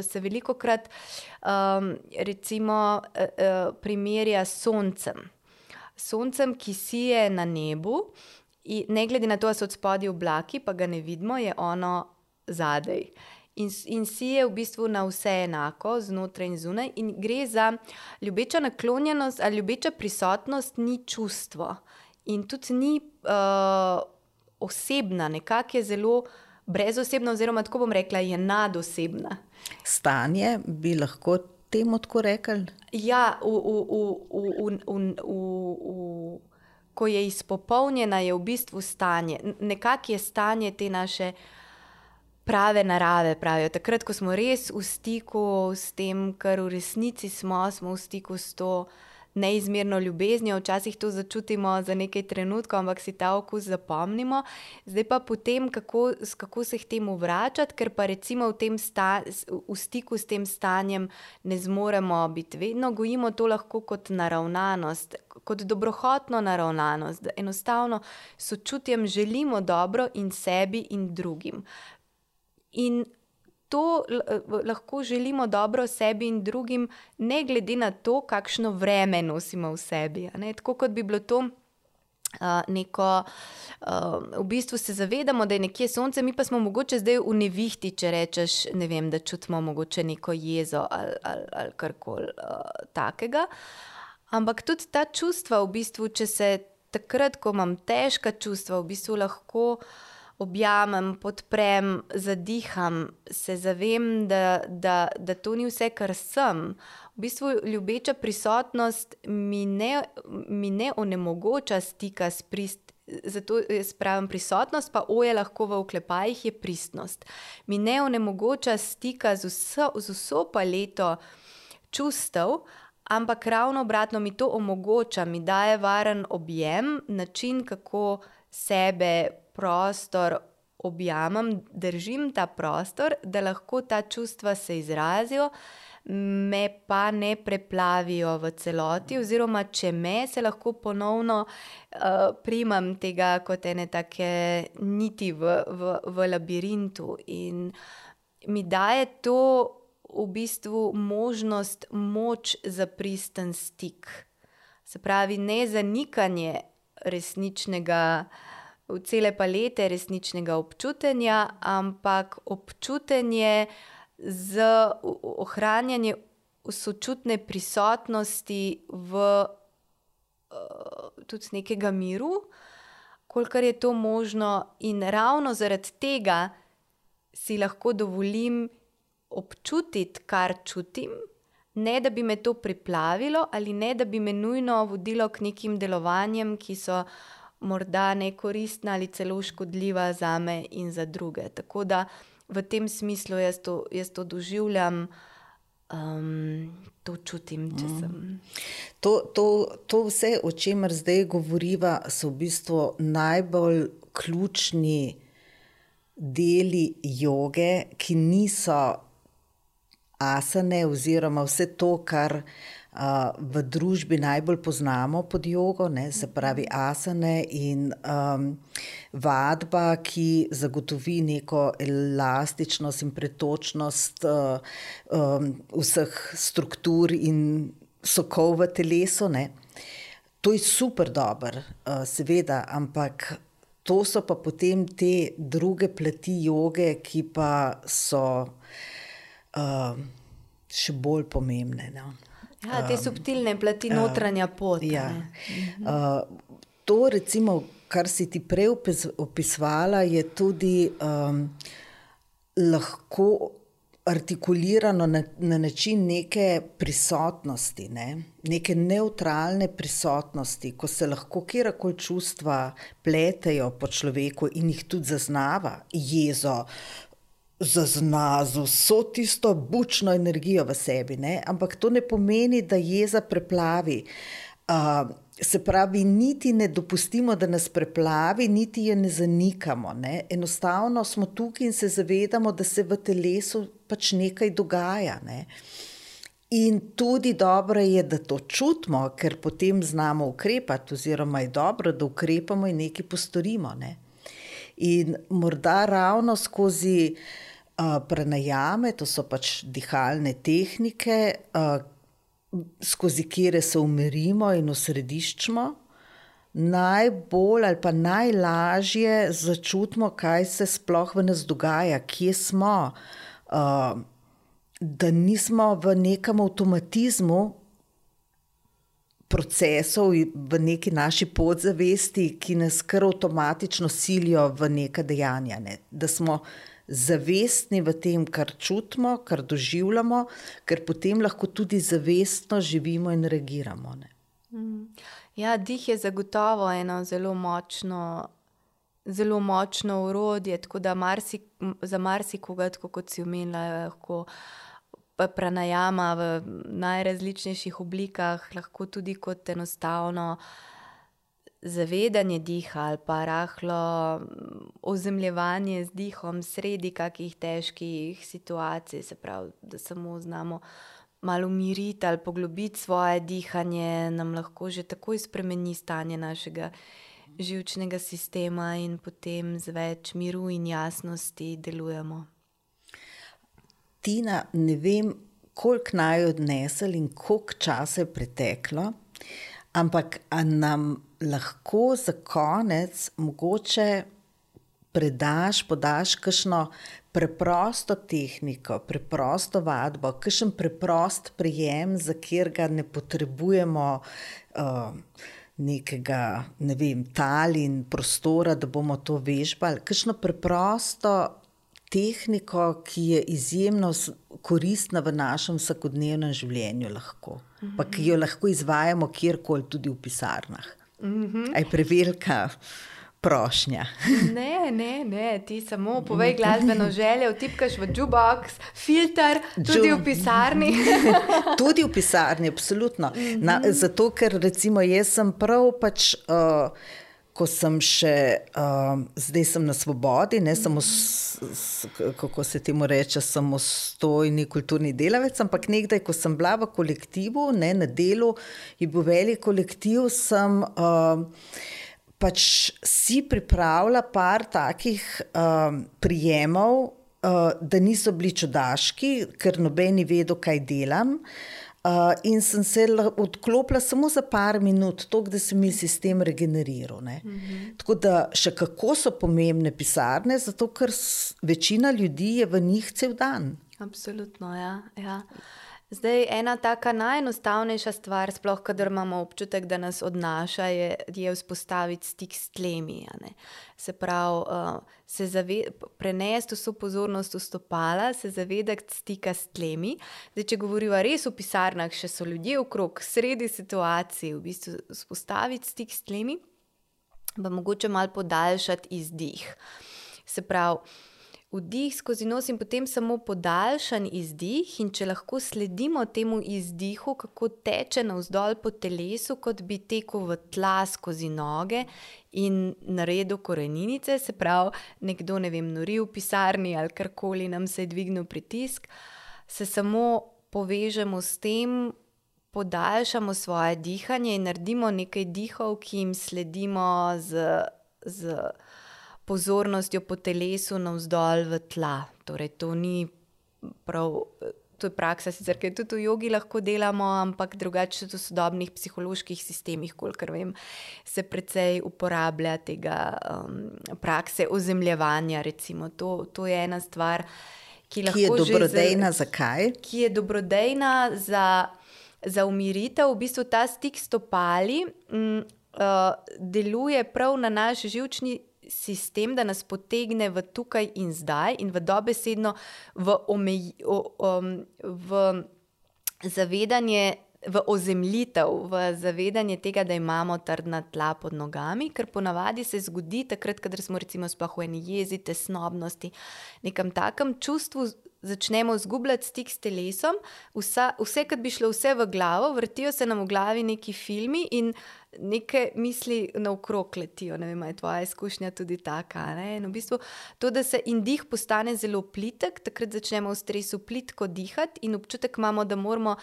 se veliko krat um, recimo uh, primerja s soncem. Soncem, ki sije na nebu, in ne glede na to, ali so od spodaj oblaki, pa ga ne vidimo, je ono zadaj. In, in si je v bistvu na vse enako, znotraj in zunaj, in gre za ljubeča naklonjenost ali ljubeča prisotnost, ni čustvo in tudi ni uh, osebna, nekako je zelo brezosebna, oziroma tako bom rekla, je nadosebna. Stanje bi lahko temu tako rekli? Ja, v, v, v, v, v, v, v, ko je izpopolnjena, je v bistvu stanje. Nekako je stanje te naše. Prave narave, pravijo. Takrat, ko smo res v stiku s tem, kar v resnici smo, smo v stiku s to uh, neizmerno ljubeznijo, včasih to začutimo za nekaj trenutkov, ampak si ta okus zapomnimo. Zdaj pa potem, kako, kako se k temu vračati, ker pa recimo v, sta, v stiku s tem stanjem ne zmoremo biti vedno, gojimo to lahko kot naravnanost. Kot dobrohotno naravnanost, da enostavno sočutjem želimo dobro in sebi in drugim. In to lahko želimo dobro sebi in drugim, ne glede na to, kakšno vreme nosimo v sebi. Tako kot bi bilo to. Uh, neko, uh, v bistvu se zavedamo, da je nekje sonce, mi pa smo mogoče zdaj v nevihti, če rečeš, ne vem, da čutimo mogoče neko jezo ali, ali, ali karkoli uh, takega. Ampak tudi ta čustva, v bistvu, če se takrat, ko imam težka čustva, v bistvu lahko uh, objamem, podprem, zadiham, se zavem, da, da, da to ni vse, kar sem. V bistvu ljubeča prisotnost mi ne, mi ne onemogoča stika s pristnostjo. Zato jaz pravim prisotnost, pa oje lahko v oklepajih je pristnost. Mi ne onemogoča stika z vso, z vso paleto čustev, ampak ravno obratno mi to omogoča, mi daje varen objem, način, kako sebe prostor objamem, držim ta prostor, da lahko ta čustva se izrazijo, me pa ne preplavijo v celoti, oziroma če me, se lahko ponovno uh, primam tega kot ene take niti v, v, v labirintu. In mi daje to v bistvu možnost, moč za pristen stik. Se pravi, ne zanikanje resničnega v cele palete resničnega občutenja, ampak občutenje z ohranjanjem sočutne prisotnosti v uh, tudi nekega miru, kolikor je to možno, in ravno zaradi tega si lahko dovolim občutiti, kar čutim. Ne, da bi me to priplavilo, ali ne, da bi me nujno vodilo k nekim delovanjem, ki so uh, morda nekoristna ali celo škodljiva za me in za druge. Tako da v tem smislu jaz to, jaz to doživljam. Um, to čutim, če mm. sem. To, to, to vse, o čemer zdaj govoriva, so v bistvu najbolj ključni deli joge, ki niso asane, oziroma vse to, kar v družbi najbolj poznamo pod jogo, ne, se pravi asane in um, vadba, ki zagotovi neko elastičnost in pretočnost uh, um, vseh struktur in sokov v telesu. Ne. To je super dobro, uh, seveda, ampak to so pa potem te druge plati joge, ki pa so uh, še bolj pomembne. No. Ja, te subtilne plati, um, notranja pot. Ja. Uh, to, recimo, kar si ti prej opisovala, je tudi um, lahko artikulirano na, na način neke prisotnosti, ne? neke neutralne prisotnosti, ko se lahko kjerkoli čustva pletejo po človeku in jih tudi zaznava, jezo, zazna z vso tisto bučno energijo v sebi, ne? ampak to ne pomeni, da jeza preplavi. Uh, se pravi, niti ne dopustimo, da nas preplavi, niti je ne zanikamo. Ne? Enostavno smo tukaj in se zavedamo, da se v telesu pač nekaj dogaja. Ne? In tudi dobro je, da to čutimo, ker potem znamo ukrepati, oziroma je dobro, da ukrepamo in nekaj postorimo. Ne? In morda ravno skozi uh, prenajame, to so pač dihalne tehnike, uh, skozi kire se umirimo in osrediščimo, najbolj ali pa najlažje začutimo, kaj se sploh v nas dogaja, kje smo. Uh, da nismo v nekem avtomatizmu procesov, v neki naši podzavesti, ki nas kar avtomatično silijo v neka dejanja. Ne? Da smo zavestni v tem, kar čutimo, kar doživljamo, ker potem lahko tudi zavestno živimo in reagiramo. Ne? Mm. Ja, dih je zagotovo eno zelo močno. Zelo močno urodje, tako da marsi, za marsikoga, kot si umela, lahko uh, pranajama v najrazličnejših oblikah, lahko tudi kot enostavno zavedanje diha ali pa rahlo ozemljevanje z dihom sredi kakih težkih situacij, se pravi, da samo znamo malo umiriti ali poglobiti svoje dihanje, nam lahko že takoj spremeni stanje našega. Živčnega sistema, in potem z več miru in jasnosti delujemo. Tina, ne vem, koliko naj odnesel in koliko časa je preteklo, ampak nam lahko za konec mogoče predaš, podaš kakšno preprosto tehniko, preprosto vadbo, kakšen preprost prijem, za katerega ne potrebujemo. Uh, Nekega, ne vem, tal in prostora, da bomo to vežbali. Kakšno preprosto tehniko, ki je izjemno koristna v našem vsakodnevnem življenju, lahko, mm -hmm. pa ki jo lahko izvajamo kjerkoli, tudi v pisarnah. Mm -hmm. Aj prevelika. Prošnja. Ne, ne, ne, ti samo povej glasbeno željo, vtipkaš v jukebox, filter, tudi Ju v pisarni. tudi v pisarni, absolutno. Na, zato, ker recimo jaz sem prav pač. Uh, ko sem še, uh, zdaj sem na svobodi, ne samo, s, s, kako se temu reče, samostojni kulturni delavec, ampak nekdaj, ko sem bila v kolektivu, ne, na delu, je bil velik kolektiv, sem uh, pač si pripravila par takih uh, prijemov, uh, da niso bili čudaški, ker nobeni vedo, kaj delam. Uh, Uh, in sem se odklopila samo za par minut, tako da se mi sistem regeneriral. Mm -hmm. Tako da še kako so pomembne pisarne, zato ker večina ljudi je v njih cel dan. Absolutno, ja. ja. Zdaj, ena taka najenostavnejša stvar, sploh, kadar imamo občutek, da nas odnaša, je, je vzpostaviti stik s tlemi. Se pravi, uh, se prenesti vso pozornost v stopala, se zavedati stika s tlemi. Zdaj, če govorimo res v pisarnah, še so ljudje okrog, sredi situacije, v bistvu vzpostaviti stik s tlemi, pa mogoče malo podaljšati izdih. Se pravi, vdih skozi nos in potem samo podaljšan izdih. In če lahko sledimo temu izdihu, kako teče navzdol po telesu, kot bi tekel v tla skozi noge in naredil koreninice, se pravi, nekdo ne vem, nori v pisarni ali karkoli nam se je dvignil pritisk, se samo povežemo s tem. Podaljšamo svoje dihanje in naredimo nekaj dihov, ki jim sledimo z, z pozornostjo po telesu navzdol v tla. Torej, to ni prav. To je praksa, sicer, ki jo tudi v jogi lahko delamo, ampak drugače v sodobnih psiholoških sistemih, kolikor vem, se precej uporablja tega um, prakse ozemljevanja. Recimo. To, to je ena stvar, ki, ki je dobrodejna. Za, zakaj? Ki je dobrodejna za, za umiritev, v bistvu ta stik stopali. Um, uh, deluje prav na naš živčni sistem, da nas potegne v tukaj in zdaj, in v dobesedno v, omej, o, um, v zavedanje. V ozemljitev, v zavedanje tega, da imamo trdna tla pod nogami, ker ponavadi se zgodi takrat, ko smo recimo v eni jezi, tesnobnosti, nekem takem čustvu, začnemo izgubljati stik s telesom, vsa, vse, kar bi šlo vse v glavo, vrtijo se nam v glavi neki filmi in neke misli naokrog letijo. Ne vem, je tvoja izkušnja tudi taka. V bistvu, to, da se indih postane zelo plitek, takrat začnemo v stresu plitko dihati in občutek imamo, da moramo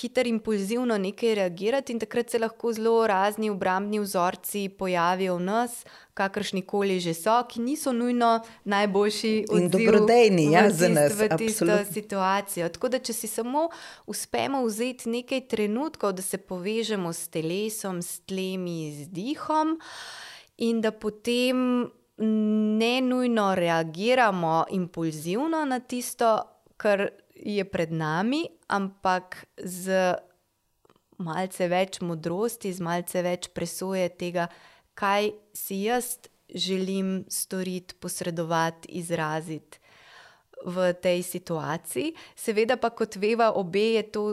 hitro, impulzivno nekaj reagirati, in takrat se lahko zelo razni obrambni vzorci pojavijo v nas, kakršni koli že so, ki niso nujno najboljši in dobrodejni ja, za nas v tisto situacijo. Tako da, če si samo uspemo vzeti nekaj trenutkov, da se povežemo s telesom, s tlemi, z dihom, in da potem ne nujno reagiramo impulzivno na tisto, kar je pred nami, ampak z malce več modrosti, z malce več presoje tega kaj si jaz želim storiti, posredovati, izraziti v tej situaciji. Seveda, pa kot veva, obe je to.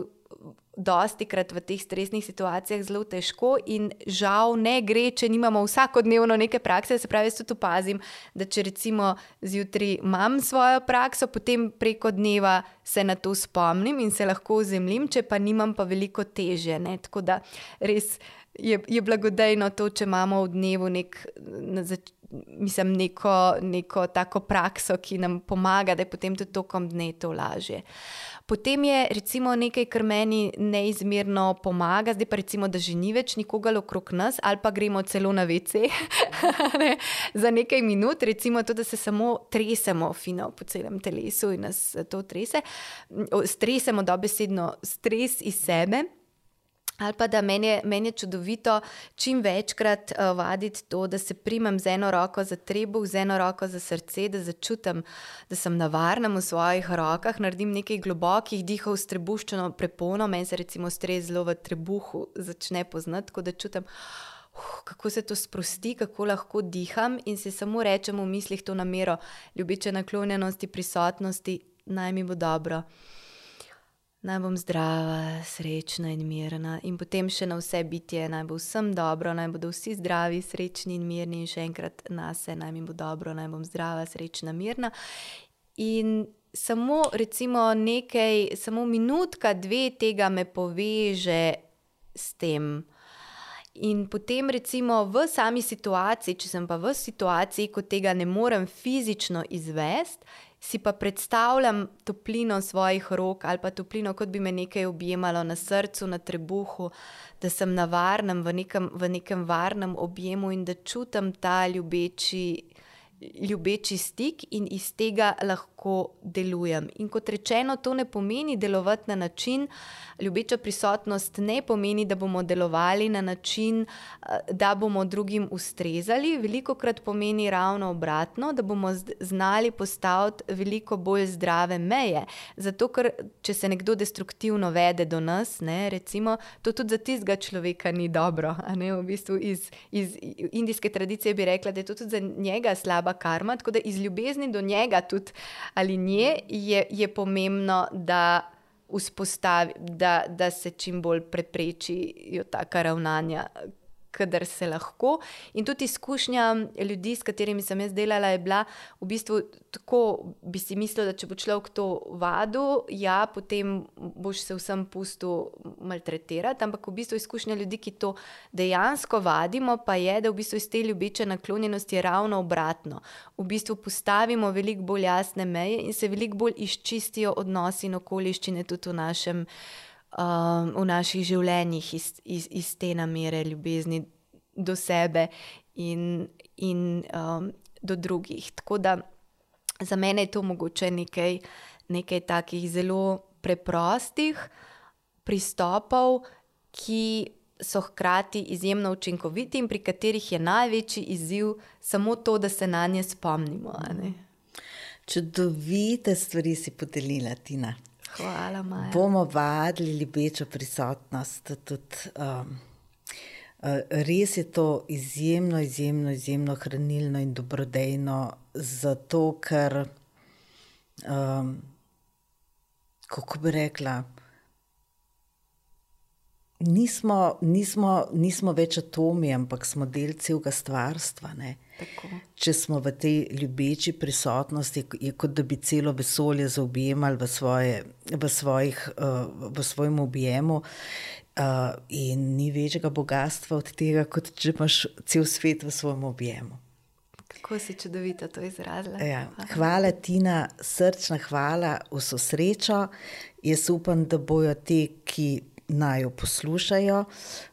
Dosti krat v teh stresnih situacijah zelo težko, in žal ne gre, če nimamo vsakodnevno neke prakse. Se pravi, jaz tudi opazim, da če recimo zjutraj imam svojo prakso, potem preko dneva se na to spomnim in se lahko zemljim, če pa nimam, pa veliko teže. Ne? Tako da res je, je blagodejno to, če imamo v dnevu nek, na zač, mislim, neko, neko tako prakso, ki nam pomaga, da je potem tudi tokom dne to lažje. Potem je recimo nekaj, kar meni neizmerno pomaga, zdaj pa recimo, da že ni več nikogar okrog nas, ali pa gremo celo na VC ne, za nekaj minut, recimo to, da se samo tresemo fino po celem telesu in nas to trese, stresemo dobesedno stres iz sebe. Ali pa da meni je, meni je čudovito čim večkrat uh, vaditi to, da se primem z eno roko za trebuh, z eno roko za srce, da začutim, da sem na varnem v svojih rokah, naredim nekaj globokih dihov s trebuščino prepono, meni se recimo stres zelo v trebuhu začne poznati, tako da čutim, uh, kako se to sprosti, kako lahko diham in se samo rečem v mislih to namero, ljubeče naklonjenosti, prisotnosti, naj mi bo dobro naj bom zdrava, srečna in mirna, in potem še na vse bitje, naj bo vsem dobro, naj bodo vsi zdravi, srečni in mirni, in še enkrat na vse, naj mi bo dobro, naj bom zdrava, srečna, mirna. In samo, recimo, nekaj, samo minutka, dve tega me poveže s tem. In potem, recimo, v sami situaciji, če sem pa v situaciji, ko tega ne morem fizično izvesti, si pa predstavljam toplino svojih rok ali pa toplino, kot bi me nekaj objemalo na srcu, na trebuhu, da sem na varnem, v nekem, v nekem varnem objemu in da čutim ta ljubeči, ljubeči stik in iz tega lahko delujem. In kot rečeno, to ne pomeni delovati na način, ljubeča prisotnost ne pomeni, da bomo delovali na način, eh, da bomo drugim ustrezali. Veliko krat pomeni ravno obratno, da bomo znali postaviti veliko bolj zdrave meje. Zato, ker če se nekdo destruktivno vede do nas, ne, recimo, to tudi za tistega človeka ni dobro. V bistvu iz, iz indijske tradicije bi rekla, da je to tudi za njega slaba karma. Tako da iz ljubezni do njega tudi ali nje je, je pomembno, da da, da se čim bolj preprečijo taka ravnanja, kadar se lahko. In tudi izkušnja ljudi, s katerimi sem jaz delala, je bila v bistvu tako, bi si mislil, da če bo človek to vadil, ja, potem boš se vsem pustil maltretirati. Ampak v bistvu izkušnja ljudi, ki to dejansko vadimo, pa je, da v bistvu iz te ljubeče naklonjenosti je ravno obratno. V bistvu postavimo veliko bolj jasne meje in se veliko bolj izčistijo odnosi in okoliščine tudi v našem um, v naših življenjih iz, iz, iz te namere ljubezni do sebe in, in um, do drugih. Tako da za mene je to mogoče nekaj, nekaj takih zelo preprostih pristopov, ki so hkrati izjemno učinkoviti in pri katerih je največji izziv samo to, da se na nje spomnimo. Čudovite stvari si podelila, Tina. Hvala, Maja. Bomo vadili ljubečo prisotnost. Tudi, um, uh, res je to izjemno, izjemno, izjemno hranilno in dobrodejno, zato ker, um, kako bi rekla, nismo, nismo, nismo več atomi, ampak smo del celega stvarstva. Če smo v tej ljubeči prisotnosti, je kot da bi celo vesolje zaobjemali v, svoje, v, svojih, uh, v svojem objemu. Uh, in ni večjega bogatstva od tega, kot če imaš cel svet v svojem objemu. Kako si čudovito to izrazila. Ja. Hvala, Tina, srčna hvala, vso srečo. Jaz upam, da bojo ti, ki naj jo poslušajo,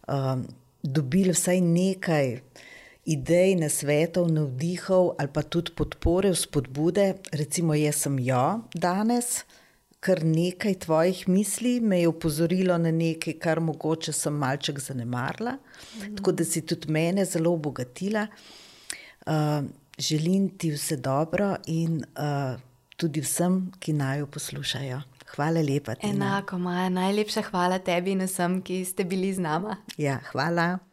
um, dobili vsaj nekaj idej, nasvetov, navdihov ali pa tudi podpore, spodbude. Recimo, jaz sem jo danes kar nekaj tvojih misli me je upozorilo na nekaj, kar mogoče sem malček zanemarila, mm. tako da si tudi mene zelo obogatila. Uh, želim ti vse dobro in uh, tudi vsem, ki naj jo poslušajo. Hvala lepa. Tina. Enako, Maja, najlepša hvala tebi in vsem, ki ste bili z nami. Ja, hvala.